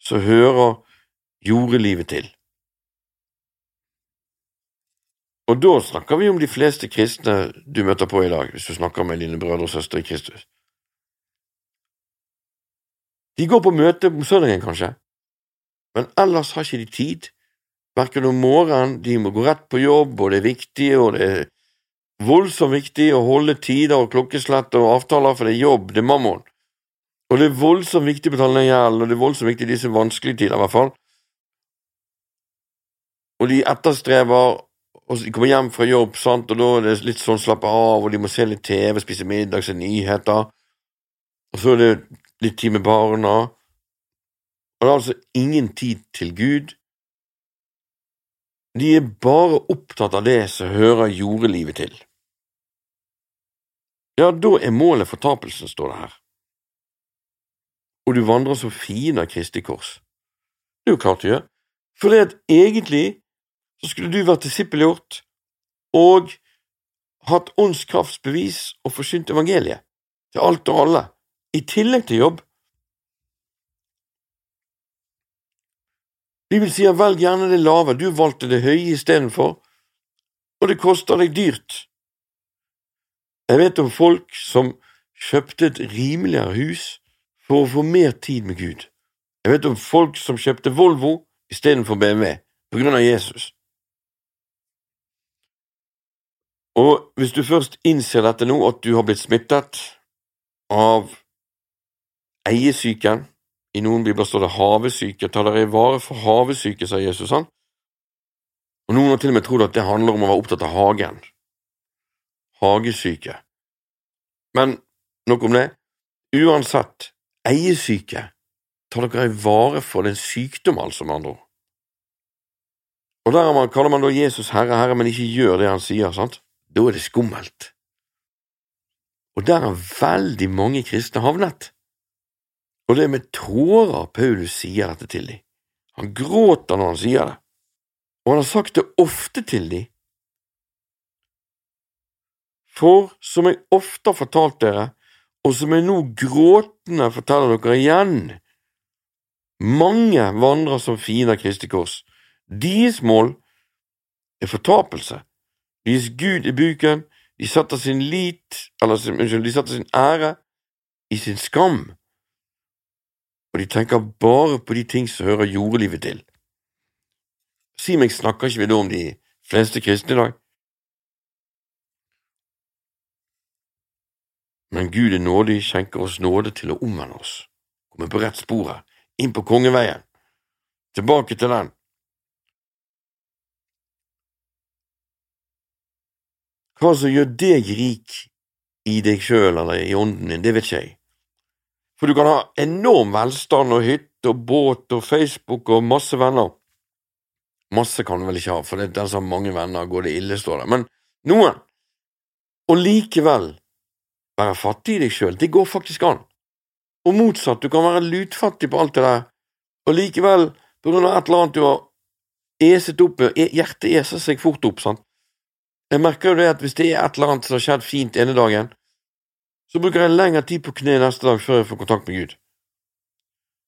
som hører jordelivet til. Og da snakker vi om de fleste kristne du møter på i dag, hvis du snakker med dine brødre og søstre i Kristus. De går på møte om søndagen, kanskje, men ellers har ikke de tid, verken om morgenen, de må gå rett på jobb, og det er viktig, og det er voldsomt viktig å holde tider og klokkeslett og avtaler, for det er jobb, det er mammon. Og det er voldsomt viktig å betale ned gjeld, og det er voldsomt viktig i disse vanskelige tider, i hvert fall. Og de etterstreber og De kommer hjem fra jobb, sant, og da er det litt sånn slappe av, og de må se litt TV, spise middag, se nyheter, og så er det litt tid med barna. Og det er altså ingen tid til Gud. De er bare opptatt av det som hører jordelivet til. Ja, da er målet fortapelsen, står det her. Og du vandrer som fiende av Kristi kors. Det er jo klart du gjør, for det at egentlig så skulle du vært disippelgjort og hatt åndskraftsbevis og forsynt evangeliet til alt og alle, i tillegg til jobb. Bibelen sier velg gjerne det lave, du valgte det høye istedenfor, og det koster deg dyrt. Jeg vet om folk som kjøpte et rimeligere hus for å få mer tid med Gud. Jeg vet om folk som kjøpte Volvo istedenfor BMW på grunn av Jesus. Og hvis du først innser dette nå, at du har blitt smittet av eiesyken I noen bibler står det havesyke. Ta dere i vare for havesyke, sa Jesus. han. Og Noen har til og med trodd at det handler om å være opptatt av hagen hagesyke. Men nok om det. Uansett, eiesyke tar dere i vare for den sykdom, altså, med andre ord. Og der man, kaller man da Jesus Herre, Herre, men ikke gjør det han sier, sant? Da er det skummelt. Og der har veldig mange kristne havnet. Og det er med tårer Paulus sier dette til dem. Han gråter når han sier det, og han har sagt det ofte til dem, for som jeg ofte har fortalt dere, og som jeg nå gråtende forteller dere igjen, mange vandrer som fiender Kristi kors. Deres mål er fortapelse. Deres Gud i buken, de setter sin lit, eller unnskyld, de setter sin ære i sin skam, og de tenker bare på de ting som hører jordelivet til. Si meg, snakker ikke vi da om de fleste kristne i dag? Men Gud er nådig, skjenker oss nåde til å omvende oss, komme på rett sporet, inn på kongeveien, tilbake til den. Hva som gjør deg rik i deg sjøl eller i ånden din, det vet ikke jeg. For du kan ha enorm velstand og hytte og båt og Facebook og masse venner. Masse kan du vel ikke ha, for det er den som har mange venner, går det ille, står det, men noen. Og likevel være fattig i deg sjøl, det går faktisk an. Og motsatt, du kan være lutfattig på alt det der, og likevel, på grunn av et eller annet du har eset opp, e, hjertet eser seg fort opp, sant. Jeg merker jo det at hvis det er et eller annet som har skjedd fint ene dagen, så bruker jeg lengre tid på kne neste dag før jeg får kontakt med Gud.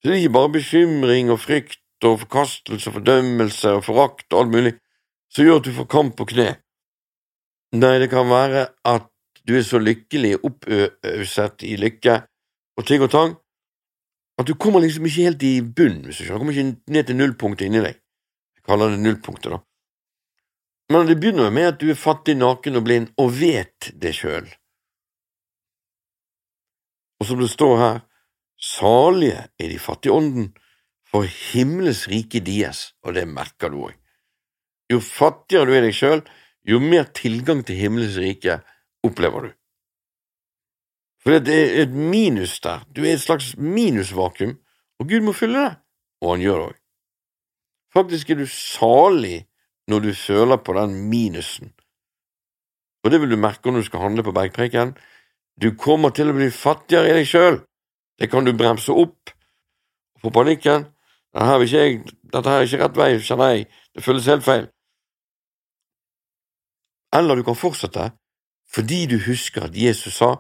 Så det er ikke bare bekymring og frykt og forkastelse og fordømmelse og forakt og alt mulig som gjør at du får kamp på kne. Nei, det kan være at du er så lykkelig oppøset i lykke og ting og tang at du kommer liksom ikke helt i bunn, hvis du skjønner. Du kommer ikke ned til nullpunktet inni deg. Jeg kaller det nullpunktet, da. Men det begynner med at du er fattig, naken og blind, og vet det sjøl. Og som det står her, salige er de fattige ånden, for himmels rike dies, og det merker du òg. Jo fattigere du er deg sjøl, jo mer tilgang til himmelens rike opplever du. For det er et minus der, du er et slags minusvakuum, og Gud må fylle det, og han gjør det òg. Faktisk er du salig når du føler på den minusen, og det vil du merke når du skal handle på bergpreken. Du kommer til å bli fattigere i deg sjøl, det kan du bremse opp, på panikken. Dette her, ikke, dette her er ikke rett vei, kjenner jeg, det føles helt feil. Eller du kan fortsette fordi du husker at Jesus sa,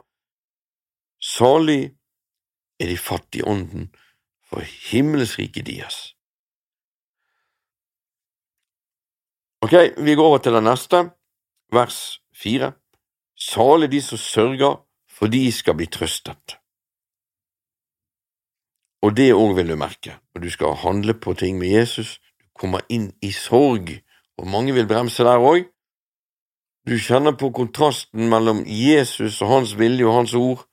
Salig er de fattige ånden, for himmelsriket deres. Ok, vi går over til det neste, vers fire. Salig de som sørger, for de skal bli trøstet. Og det òg vil du merke når du skal handle på ting med Jesus. Du kommer inn i sorg, og mange vil bremse der òg. Du kjenner på kontrasten mellom Jesus og hans vilje og hans ord,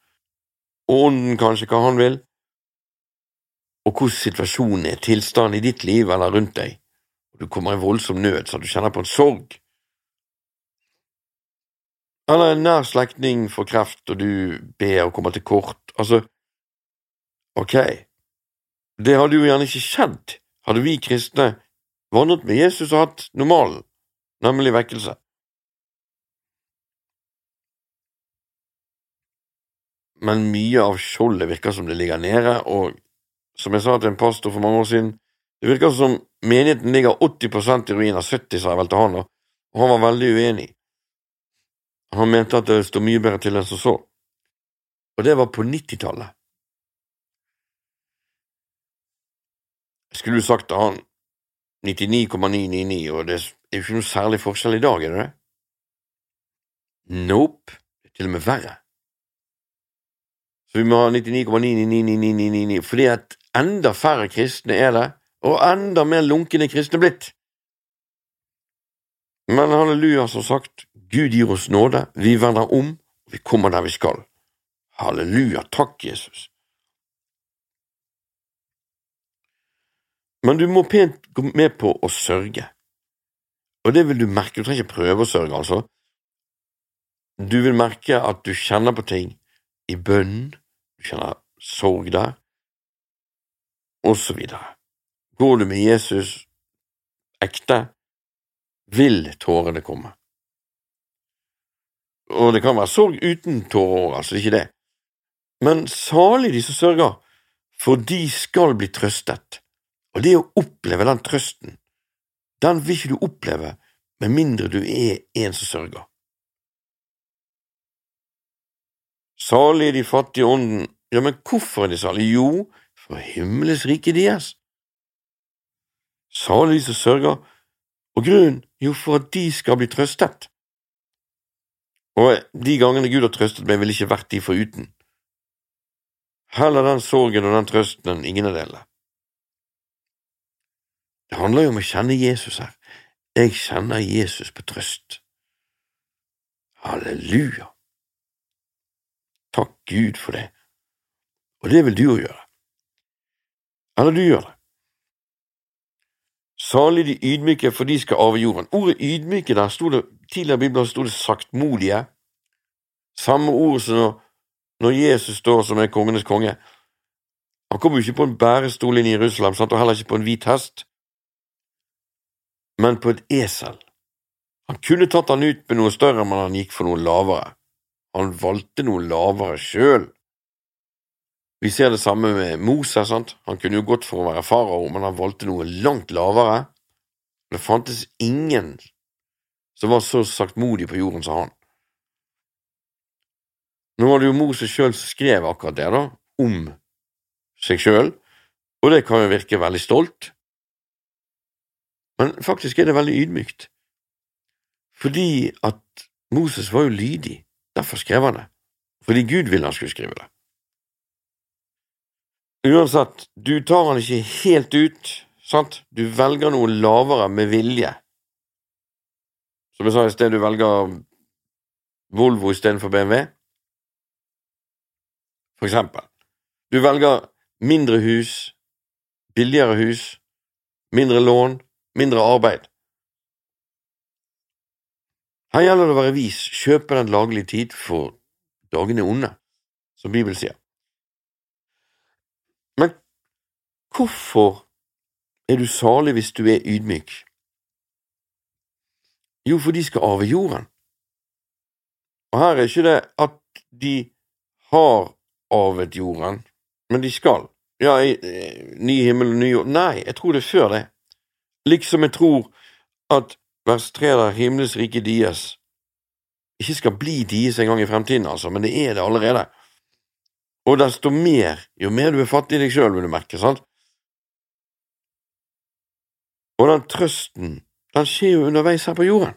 og ånden kanskje hva han vil, og hvordan situasjonen er, tilstanden i ditt liv eller rundt deg, du kommer i voldsom nød så du kjenner på en sorg. Eller en nær slektning får kreft, og du ber og kommer til kort, altså, ok, det hadde jo gjerne ikke skjedd hadde vi kristne vandret med Jesus og hatt normalen, nemlig vekkelse. Men mye av skjoldet virker som det ligger nede, og som jeg sa til en pastor for mange år siden, det virker som menigheten ligger 80 i ruiner, 70 sa jeg vel til han, og han var veldig uenig. Han mente at det står mye bedre til enn som så, og det var på 90-tallet. Jeg skulle jo sagt til han 99,999, og det er jo ikke noe særlig forskjell i dag, er det det? Nope, det er til og med verre. Så vi må ha 99,99999, fordi at enda færre kristne er det, og enda mer lunkne kristne blitt. Men halleluja, som sagt, Gud gir oss nåde, vi vender om, og vi kommer der vi skal. Halleluja, takk, Jesus. Men du må pent gå med på å sørge, og det vil du merke, du trenger ikke prøve å sørge, altså. Du vil merke at du kjenner på ting i bønn, du kjenner sorg der, og så videre. Går du med Jesus ekte, vil tårene komme. Og det kan være sorg uten tårer, altså ikke det. Men salig de som sørger, for de skal bli trøstet. Og det å oppleve den trøsten, den vil ikke du oppleve med mindre du er en som sørger. Salig de fattige i ånden. Ja, men hvorfor er de salige? Jo, for himmelens rike deres. Salig de som sørger, og grunnen, jo, for at de skal bli trøstet. Og de gangene Gud har trøstet meg, ville ikke vært de foruten. Heller den sorgen og den trøsten enn ingen av delene. Det handler jo om å kjenne Jesus her. Jeg kjenner Jesus på trøst. Halleluja. Takk Gud for det. Og det vil du òg gjøre. Eller du gjør det. Salig de ydmyke, for de skal arve jorden. Ordet ydmyke der sto det tidligere i Bibelen sto det saktmodige. Samme ord som når Jesus står som er kongenes konge. Han kom jo ikke på en bærestol inn i Jerusalem, sant? og heller ikke på en hvit hest, men på et esel. Han kunne tatt han ut med noe større, men han gikk for noe lavere. Han valgte noe lavere sjøl. Vi ser det samme med Moses. Sant? Han kunne jo gått for å være farao, men han valgte noe langt lavere. Det fantes ingen som var så saktmodig på jorden som han. Nå var det jo Moses sjøl som skrev akkurat det, da, om seg sjøl, og det kan jo virke veldig stolt, men faktisk er det veldig ydmykt, fordi at Moses var jo lydig, derfor skrev han det, fordi Gud ville han skulle skrive det. Uansett, du tar han ikke helt ut, sant, du velger noe lavere med vilje. Som jeg sa i sted, du velger Volvo istedenfor BMW. For eksempel. Du velger mindre hus, billigere hus, mindre lån, mindre arbeid. Her gjelder det å være vis, kjøpe den laglige tid, for dagene er onde, som Bibelen sier. Men hvorfor er du salig hvis du er ydmyk? Jo, for de skal arve jorden. Og her er ikke det at de har arvet jorden, men de skal. Ja, ny himmel og ny jord Nei, jeg tror det er før det. Liksom jeg tror at vers 3 der, himmelens rike dies, ikke skal bli dies en gang i fremtiden, altså, men det er det allerede. Og desto mer, jo mer du er fattig i deg sjøl, vil du merke, sant? Og den trøsten, den skjer jo underveis her på jorden,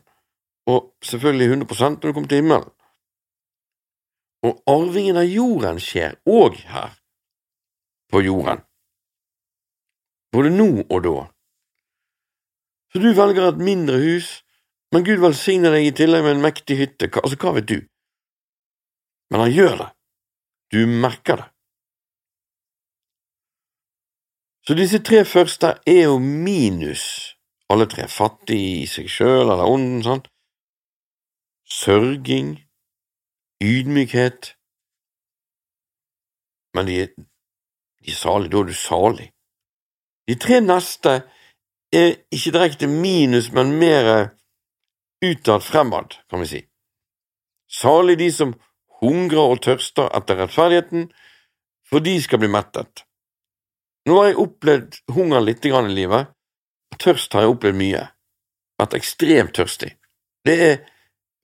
og selvfølgelig 100% når du kommer til himmelen. Og arvingen av jorden skjer òg her, på jorden, både nå og da. Så du velger et mindre hus, men Gud velsigner deg i tillegg med en mektig hytte, altså hva vet du? Men han gjør det. Du merker det. Så disse tre første er jo minus alle tre, fattig i seg sjøl eller ånden, sant? Sørging, ydmykhet, men de de er salige, da er du salig. De tre neste er ikke direkte minus, men mer utad fremad, kan vi si. Salig de som hungrer og tørster etter rettferdigheten, for de skal bli mettet. Nå har jeg opplevd hunger litt i livet, og tørst har jeg opplevd mye. Vært ekstremt tørstig. Det er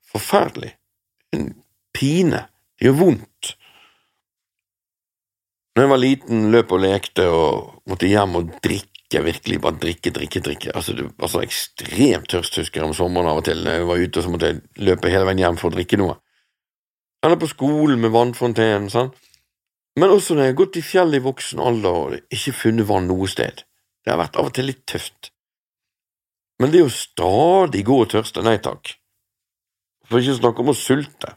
forferdelig. En pine. Det gjør vondt. Når jeg var liten, løp og lekte og måtte hjem og drikke, virkelig bare drikke, drikke, drikke. Altså, det var så ekstremt tørst, husker jeg, om sommeren av og til. Når jeg var ute, og så måtte jeg løpe hele veien hjem for å drikke noe eller på skolen med vannfontenen, sant? men også når jeg har gått i fjellet i voksen alder og ikke funnet vann noe sted. Det har vært av og til litt tøft. Men det å stadig gå og tørste, nei takk. For ikke å snakke om å sulte.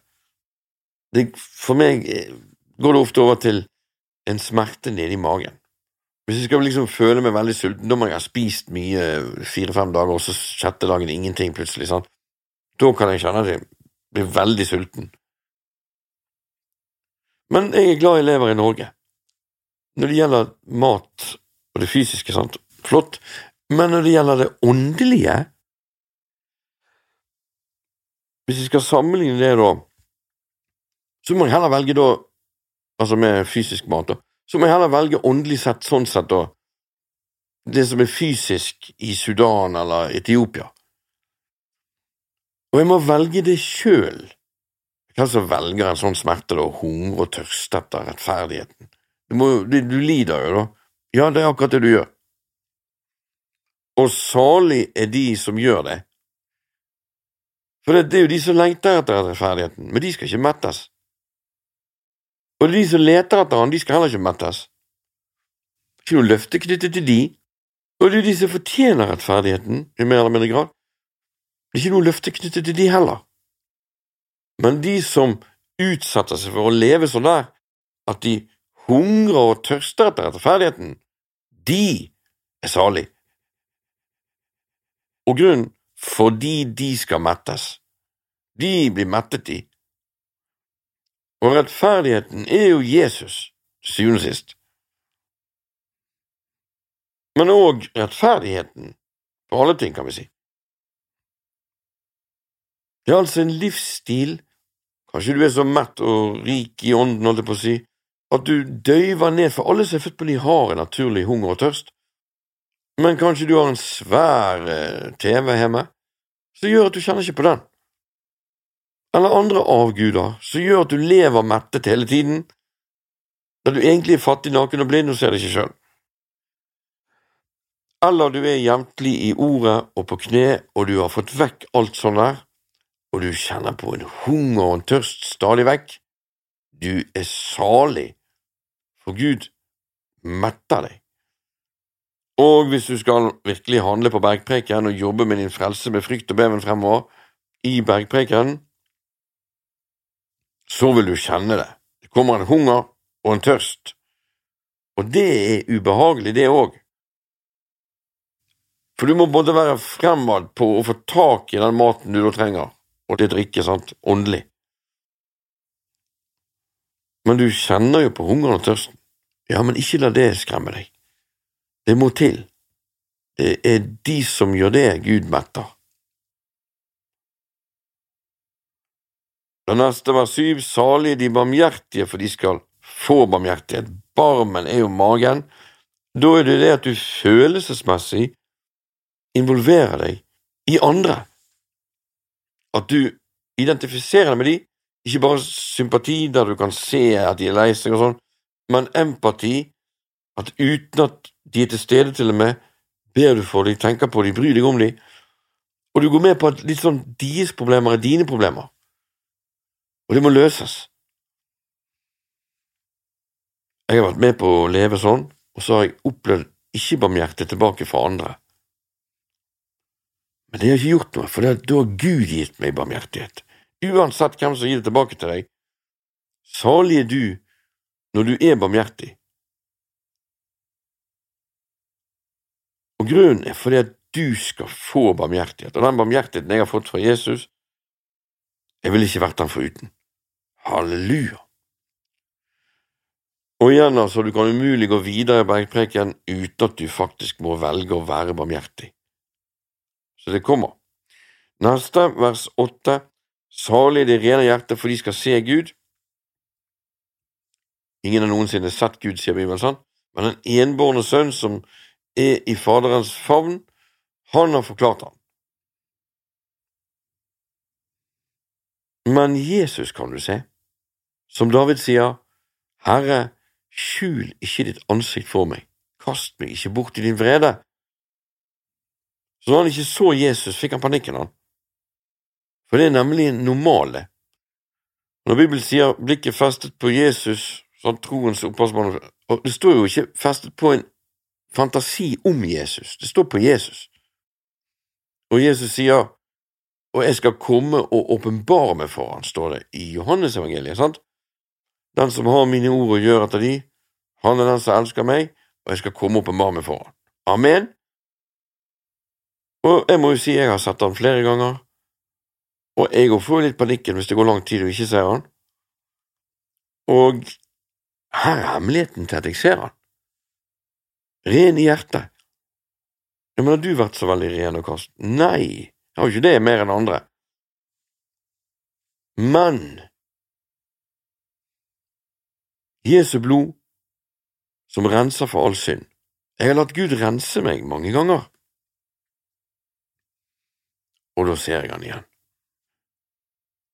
Det, for meg eh, går det ofte over til en smerte nede i magen. Hvis jeg skal liksom føle meg veldig sulten, da må jeg ha spist mye fire-fem dager, og så sjette dagen ingenting plutselig. sant? Da kan jeg kjenne at jeg blir veldig sulten. Men jeg er glad jeg lever i Norge. Når det gjelder mat og det fysiske, sant, flott, men når det gjelder det åndelige Hvis jeg skal sammenligne det, da, så må jeg heller velge da, altså med fysisk mat, da, så må jeg heller velge åndelig sett, sånn sett, da, det som er fysisk i Sudan eller Etiopia. Og jeg må velge det sjøl hva som velger en sånn smerte, da, hungre og tørste etter rettferdigheten? Du, må, du, du lider jo, da. Ja, det er akkurat det du gjør. Og salig er de som gjør det. For det, det er jo de som lengter etter rettferdigheten, men de skal ikke mettes. Og de som leter etter han, de skal heller ikke mettes. Ikke noe løfte knyttet til de. Og det er de som fortjener rettferdigheten, i mer eller mindre grad, Det er ikke noe løfte knyttet til de heller. Men de som utsetter seg for å leve sånn der at de hungrer og tørster etter rettferdigheten, de er salige. Og grunnen fordi de skal mettes. De blir mettet i. Og rettferdigheten er jo Jesus, syvende og sist. Men òg rettferdigheten på alle ting, kan vi si. Det er altså en livsstil, kanskje du er så mett og rik i ånden, holdt jeg på å si, at du døyver ned, for alle som er født på ny, har en naturlig hunger og tørst. Men kanskje du har en svær eh, TV hjemme som gjør at du kjenner ikke på den. Eller andre avguder som gjør at du lever mettet hele tiden, da du egentlig er fattig, naken og blind og ser det ikke sjøl. Eller du er jevntlig i ordet og på kne, og du har fått vekk alt sånt der, og du kjenner på en hunger og en tørst stadig vekk. Du er salig, for Gud metter deg. Og hvis du skal virkelig handle på bergpreken og jobbe med din frelse med frykt og beven fremover i bergpreken, så vil du kjenne det. Det kommer en hunger og en tørst, og det er ubehagelig, det òg. For du må både være fremad på å få tak i den maten du da trenger, og det drikke, sant, åndelig. Men du kjenner jo på hungeren og tørsten. Ja, men ikke la det skremme deg. Det må til. Det er de som gjør det, Gud metter. Det neste var syv, salige de barmhjertige, for de skal få barmhjertighet. Barmen er jo magen. Da er det det at du følelsesmessig involverer deg i andre. At du identifiserer deg med de, ikke bare sympati der du kan se at de er lei seg og sånn, men empati, at uten at de er til stede, til og med. Ber du for dem, tenker på dem, bryr deg om dem. Og du går med på at litt sånn deres problemer er dine problemer. Og det må løses. Jeg har vært med på å leve sånn, og så har jeg opplevd ikke-barmhjertet tilbake fra andre. Men det har ikke gjort noe, for da har Gud gitt meg barmhjertighet. Uansett hvem som gir det tilbake til deg. Salig er du når du er barmhjertig, Og grunnen er fordi at du skal få barmhjertighet, og den barmhjertigheten jeg har fått fra Jesus, jeg ville ikke vært den foruten. Halleluja! Og igjen, altså, du kan umulig gå videre i bergpreken uten at du faktisk må velge å være barmhjertig. Så det kommer. Neste, vers åtte, salig det rene hjertet, for de skal se Gud. Ingen har noensinne sett Gud, sier Bibelen, sant? men den enbårne sønn som er i Faderens favn, han har forklart ham. Men Jesus kan du se, som David sier, Herre, skjul ikke ditt ansikt for meg, kast meg ikke bort i din vrede. Så når han ikke så Jesus, fikk han panikken, han. For det er nemlig normale. Når Bibelen sier blikket festet på Jesus, sånn troens opphavsmann, det står jo ikke festet på en fantasi om Jesus. Det står på Jesus. Og Jesus sier, og jeg skal komme og åpenbare meg for han, står det i Johannes evangeliet, sant? Den som har mine ord og gjør etter de, han er den som elsker meg, og jeg skal komme og åpenbare meg for han. Amen. Og jeg må jo si jeg har sett han flere ganger, og jeg får litt panikken hvis det går lang tid og ikke ser han. Og her er hemmeligheten til at jeg ser han. Ren i hjertet. Ja, men har du vært så veldig ren og kast? Nei, jeg har jo ikke det mer enn andre. Men Jesu blod, som renser for all synd. Jeg har latt Gud rense meg mange ganger. Og da ser jeg han igjen.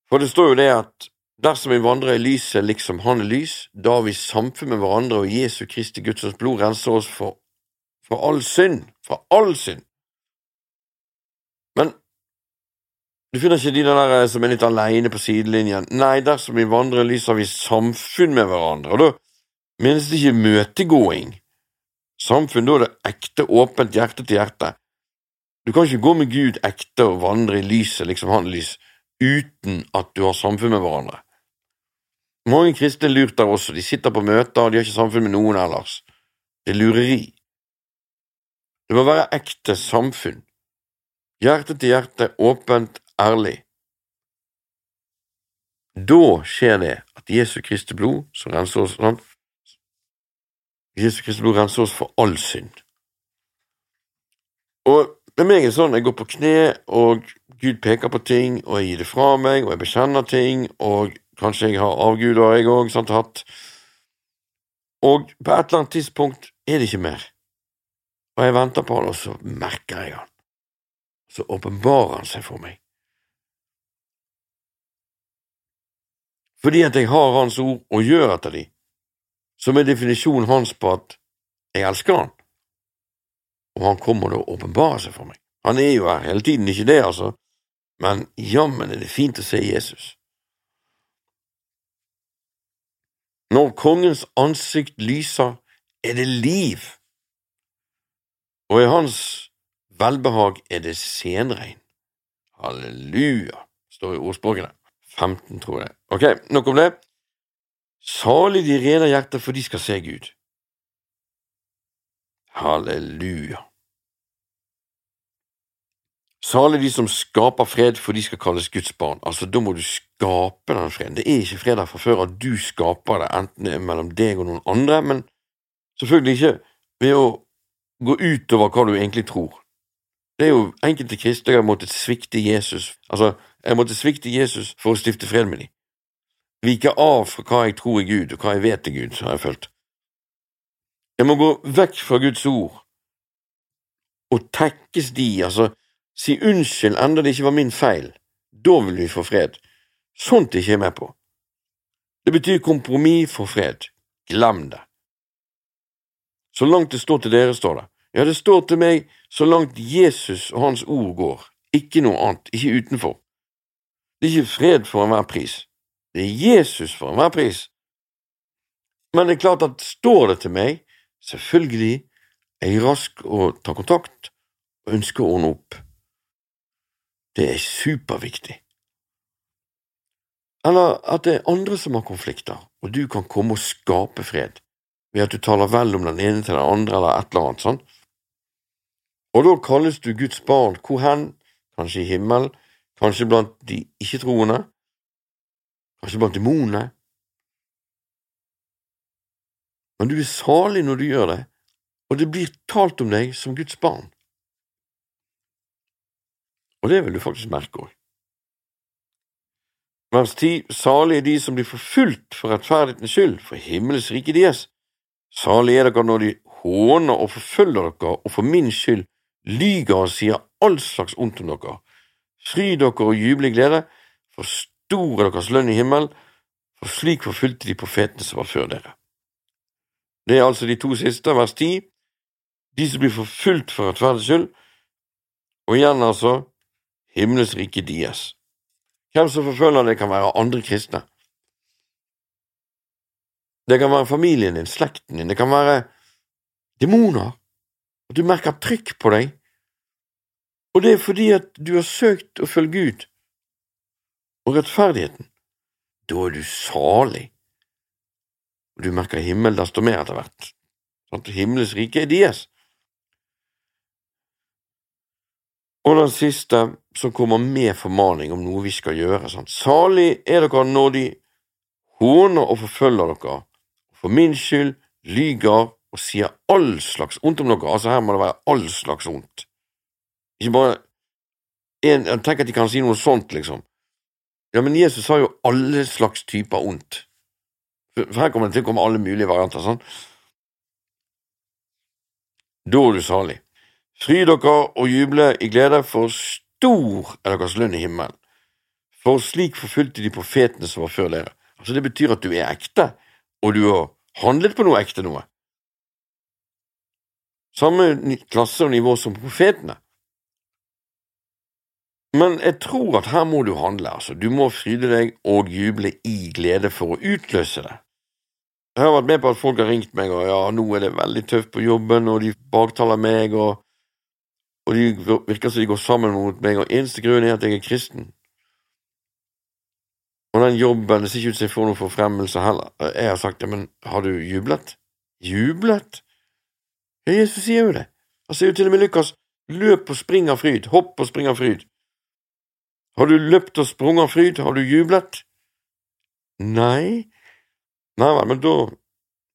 For det står jo det at dersom vi vandrer i lyset liksom Han er lys, da har vi samfunn med hverandre, og Jesu Kristi Guds blod renser oss for for all synd, for all synd. Men du finner ikke de der eh, som er litt aleine på sidelinjen. Nei, dersom vi vandrer i lys, har vi samfunn med hverandre, og da menes det ikke møtegåing. Samfunn, da er det ekte, åpent hjerte til hjerte. Du kan ikke gå med Gud ekte og vandre i lyset, liksom han lys, uten at du har samfunn med hverandre. Mange kristne er lurt der også, de sitter på møter, og de har ikke samfunn med noen ellers. Det er lureri. Det må være ekte samfunn. Hjerte til hjerte, åpent, ærlig. Da skjer det at Jesu Kristi blod, som renser oss, sånn, Jesu Kristi blod renser oss for all synd. Og med meg er det sånn, jeg går på kne, og Gud peker på ting, og jeg gir det fra meg, og jeg bekjenner ting, og kanskje jeg har avguder, jeg òg, sant, hatt. Og på et eller annet tidspunkt er det ikke mer og jeg venter på han, og så merker jeg han. Så åpenbarer han seg for meg. Fordi at jeg har hans ord og gjør etter de, som er definisjonen hans på at jeg elsker han, og han kommer da å åpenbare seg for meg. Han er jo her hele tiden, ikke det, altså, men jammen er det fint å se Jesus. Når kongens ansikt lyser, er det liv og i hans velbehag er det senregn. Halleluja, står i ordspråkene. 15, tror jeg. Ok, nok om det. Salig de rene hjerter, for de skal se Gud. Halleluja. Salig de som skaper fred, for de skal kalles Guds barn. Altså, da må du skape den freden. Det er ikke fred her fra før at du skaper det, enten det er mellom deg og noen andre, men selvfølgelig ikke ved å gå utover hva du egentlig tror. Det er jo enkelte kristne har måttet svikte Jesus. Altså, jeg måtte svikte Jesus for å stifte fred med dem. Vike av fra hva jeg tror er Gud, og hva jeg vet er Gud, har jeg følt. Jeg må gå vekk fra Guds ord og tekkes de, altså si unnskyld enda det ikke var min feil. Da vil vi få fred. Sånt er ikke jeg med på. Det betyr kompromiss for fred. Glem det. Så langt det står til dere, står det. Ja, det står til meg så langt Jesus og Hans ord går, ikke noe annet, ikke utenfor. Det er ikke fred for enhver pris, det er Jesus for enhver pris. Men det er klart at står det til meg, selvfølgelig er jeg rask å ta kontakt og ønsker å ordne opp. Det er superviktig. Eller at det er andre som har konflikter, og du kan komme og skape fred ved at du taler vel om den ene til den andre, eller et eller annet sånt. Og da kalles du Guds barn hvor hen? Kanskje i himmelen, kanskje blant de ikke-troende, kanskje blant demonene. Men du er salig når du gjør det, og det blir talt om deg som Guds barn. Og det vil du faktisk merke òg. Vers 10 Salig er de som blir forfulgt for rettferdighetens skyld, for himmels rike deres. Salig er dere når de håner og forfølger dere og for min skyld lyger og sier all slags ondt om dere. Fry dere og juble i glede, for stor er deres lønn i himmelen, for slik forfulgte de profetene som var før dere. Det er altså de to siste, vers ti, de som blir forfulgt for rettferdighets skyld, og igjen altså himmelens rike dies. Hvem som forfølger det, kan være andre kristne. Det kan være familien din, slekten din, det kan være demoner, at du merker trykk på deg, og det er fordi at du har søkt å følge Gud og rettferdigheten. Da er du salig, og du merker himmel desto mer etter hvert. At himmelens rike er deres. Og den siste, som kommer med formaning om noe vi skal gjøre. Sant? Salig er dere når de håner og forfølger dere for min skyld lyger og sier all slags ondt om dere. Altså, her må det være all slags ondt. Ikke bare en, Tenk at de kan si noe sånt, liksom. Ja, men Jesus sa jo alle slags typer ondt. For her kommer det til å komme alle mulige varianter, sånn. Da er du salig. Fry dere og juble i glede, for stor er deres lønn i himmelen. For slik forfulgte de profetene som var før dere. Altså, det betyr at du er ekte, og du har handlet på noe ekte noe. Samme klasse og nivå som profetene. Men jeg tror at her må du handle, altså. Du må fryde deg og juble i glede for å utløse det. Jeg har vært med på at folk har ringt meg og ja, nå er det veldig tøft på jobben, og de baktaler meg, og og de virker som de går sammen mot meg, og eneste grunn er at jeg er kristen. Og den jobben det ser ikke ut som jeg får noen forfremmelse heller. Jeg har sagt ja, men har du jublet? Jublet? Ja, Jesus sier jo det. Han sier jo til og med Lukas, løp og spring av fryd, hopp og spring av fryd. Har du løpt og sprunget av fryd, har du jublet? Nei, nei vel, men da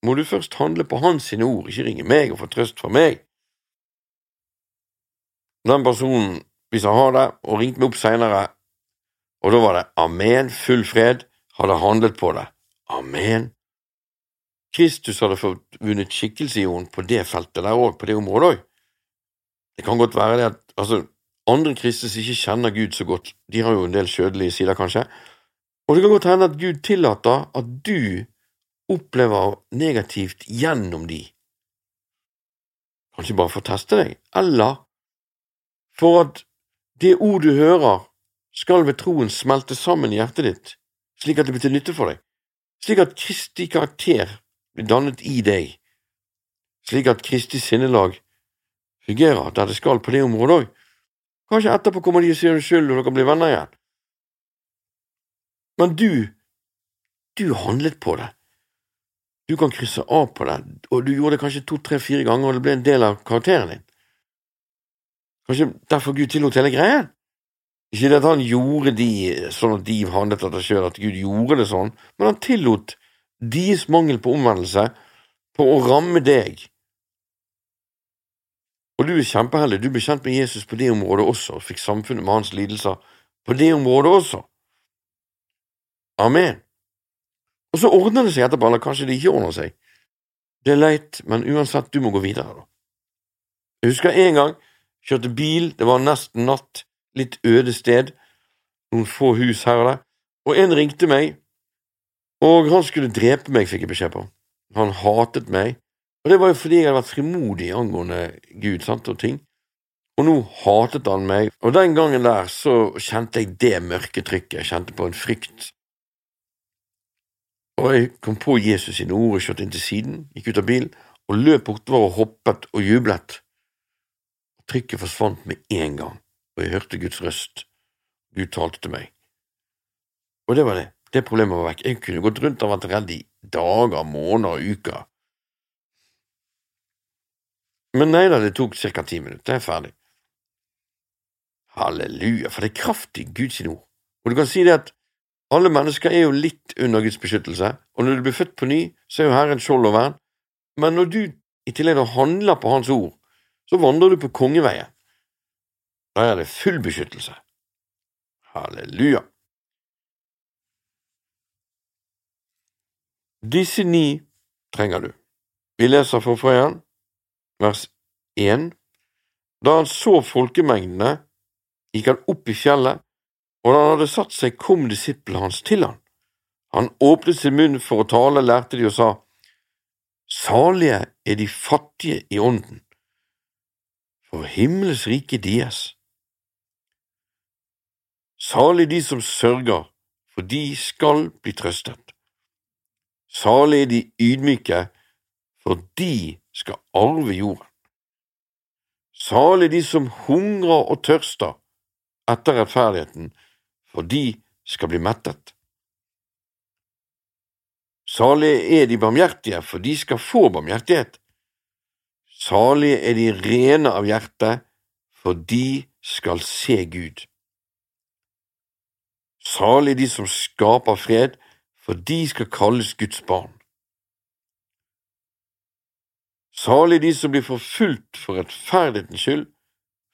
må du først handle på hans sine ord, ikke ringe meg og få trøst fra meg. Den personen, hvis han har det, og ringte meg opp seinere, og da var det amen, full fred, hadde handlet på det. Amen. Kristus hadde fått vunnet skikkelse i henne på det feltet der òg, på det området òg. Det kan godt være det at altså, andre kristne som ikke kjenner Gud så godt, de har jo en del kjødelige sider, kanskje, og det kan godt hende at Gud tillater at du opplever negativt gjennom de. Kanskje bare for å teste deg, eller for at det ord du hører, skal ved troen smelte sammen i hjertet ditt, slik at det blir til nytte for deg, slik at Kristi karakter blir dannet i deg, slik at Kristi sinnelag fungerer der det skal på det området òg. Kanskje etterpå kommer de og sier unnskyld, og dere blir venner igjen. Men du, du handlet på det. Du kan krysse av på det, og du gjorde det kanskje to, tre, fire ganger, og det ble en del av karakteren din. Kanskje derfor Gud tillot hele greien? Ikke det at han gjorde de sånn at de handlet etter sjøl, at Gud gjorde det sånn, men han tillot deres mangel på omvendelse på å ramme deg og du er kjempeheldig, du ble kjent med Jesus på det området også, og fikk samfunnet med hans lidelser på det området også. Amen. Og så ordner det seg etterpå, eller kanskje det ikke ordner seg. Det er leit, men uansett, du må gå videre, da. Jeg husker en gang, kjørte bil, det var nesten natt, litt øde sted, noen få hus her og der, og en ringte meg, og han skulle drepe meg, fikk jeg beskjed på. Han hatet meg, og det var jo fordi jeg hadde vært frimodig angående Gud sant, og ting. Og nå hatet han meg, og den gangen der så kjente jeg det mørke trykket, jeg kjente på en frykt. Og jeg kom på Jesus sine ord og kjørte inn til siden, gikk ut av bilen og løp bortover og hoppet og jublet. Trykket forsvant med en gang, og jeg hørte Guds røst. Gud talte til meg. Og det var det. Det problemet var vekk. Jeg kunne gått rundt og vært redd i dager, måneder, og uker. Men nei da, det tok ca. ti minutter, jeg er ferdig. Halleluja, for det er kraft i Guds ord. Og du kan si det at alle mennesker er jo litt under Guds beskyttelse, og når du blir født på ny, så er jo Herren skjold og vern, men når du i tillegg handler på Hans ord, så vandrer du på kongeveien. Da er det full beskyttelse. Halleluja. Disse ni trenger du. Vi leser for Frøyan vers 1. Da han så folkemengdene, gikk han opp i fjellet, og da han hadde satt seg, kom disiplene hans til han. Han åpnet sin munn for å tale, lærte de og sa, Salige er de fattige i ånden, for himmels rike deres. Salig de som sørger, for de skal bli trøstet. Salig er de ydmyke, for de skal arve jorden. Salig de som hungrer og tørster etter rettferdigheten, for de skal bli mettet. Salige er de barmhjertige, for de skal få barmhjertighet. Salige er de rene av hjerte, for de skal se Gud. Salig de som skaper fred, for de skal kalles Guds barn. Salig de som blir forfulgt for rettferdighetens skyld,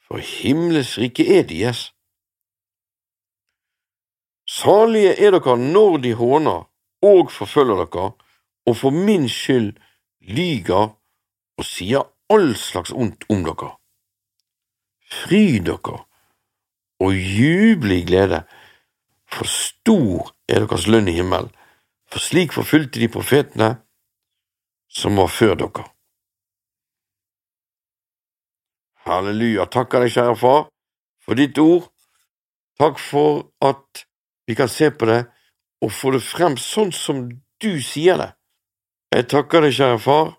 for himmelens rike er deres. Salige er dere når de håner og forfølger dere, og for min skyld lyger og sier all slags ondt om dere. Fry dere og juble i glede, for stor er deres lønn i himmelen, for slik forfulgte de profetene som var før dere. Halleluja. Takker deg, kjære far, for ditt ord. Takk for at vi kan se på det og få det frem sånn som du sier det. Jeg takker deg, kjære far,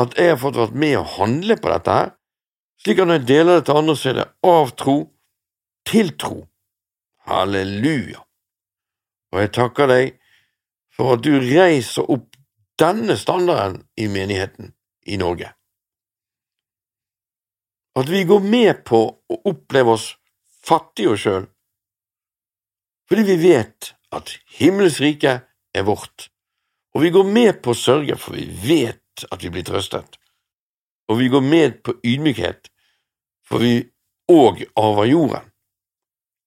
at jeg har fått vært med å handle på dette her, slik at når jeg deler det til andre, så er det av tro til tro. Halleluja. Og jeg takker deg for at du reiser opp denne standarden i menigheten i Norge. At vi går med på å oppleve oss fattige sjøl, fordi vi vet at himmels rike er vårt, og vi går med på å sørge, for vi vet at vi blir trøstet, og vi går med på ydmykhet, for vi òg arver jorden.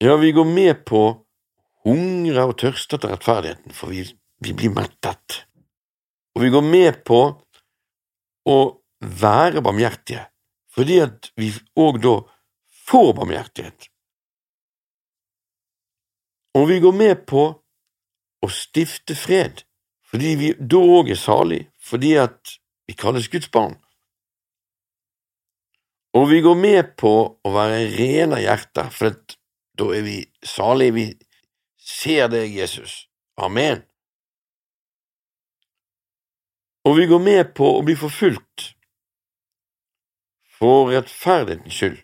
Ja, vi går med på hungre og tørste etter rettferdigheten, for vi, vi blir mettet. Og vi går med på å være barmhjertige, fordi at vi òg da får barmhjertighet. Og vi går med på å stifte fred, fordi vi da òg er salig, fordi at vi kalles Guds barn. Og vi går med på å være rene av hjerte, for da er vi salige, vi ser deg, Jesus. Amen. Og vi går med på å bli forfulgt for rettferdighetens skyld,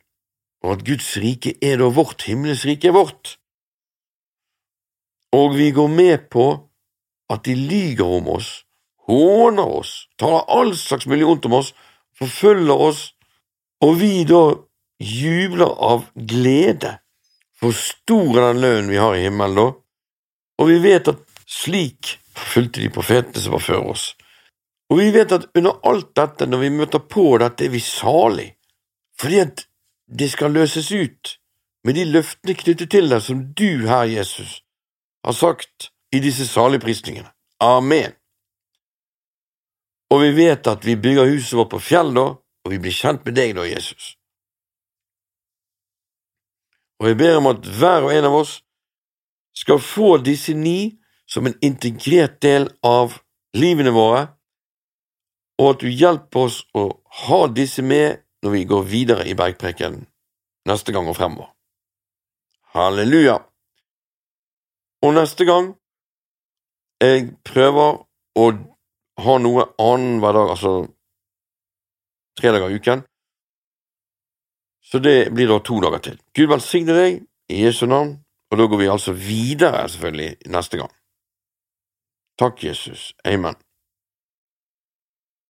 og at Guds rike er da vårt, himmels rike er vårt. Og vi går med på at de lyger om oss, håner oss, taler all slags mulig ondt om oss, forfølger oss, og vi da jubler av glede, for stor er den lønnen vi har i himmelen da, og vi vet at slik fulgte de profetene som var før oss. Og vi vet at under alt dette, når vi møter på dette, er vi salig, fordi at det skal løses ut med de løftene knyttet til deg som du, Herre Jesus, har sagt i disse saligprisningene. Amen. Og vi vet at vi bygger huset vårt på fjell da, og vi blir kjent med deg da, Jesus. Og jeg ber om at hver og en av oss skal få disse ni som en integrert del av livene våre, og at du hjelper oss å ha disse med når vi går videre i bergpreken neste gang og fremover. Halleluja! Og neste gang jeg prøver å ha noe annet hver dag, altså tre dager i uken, så det blir da to dager til. Gud velsigne deg i Jesu navn, og da går vi altså videre, selvfølgelig, neste gang. Takk, Jesus. Amen.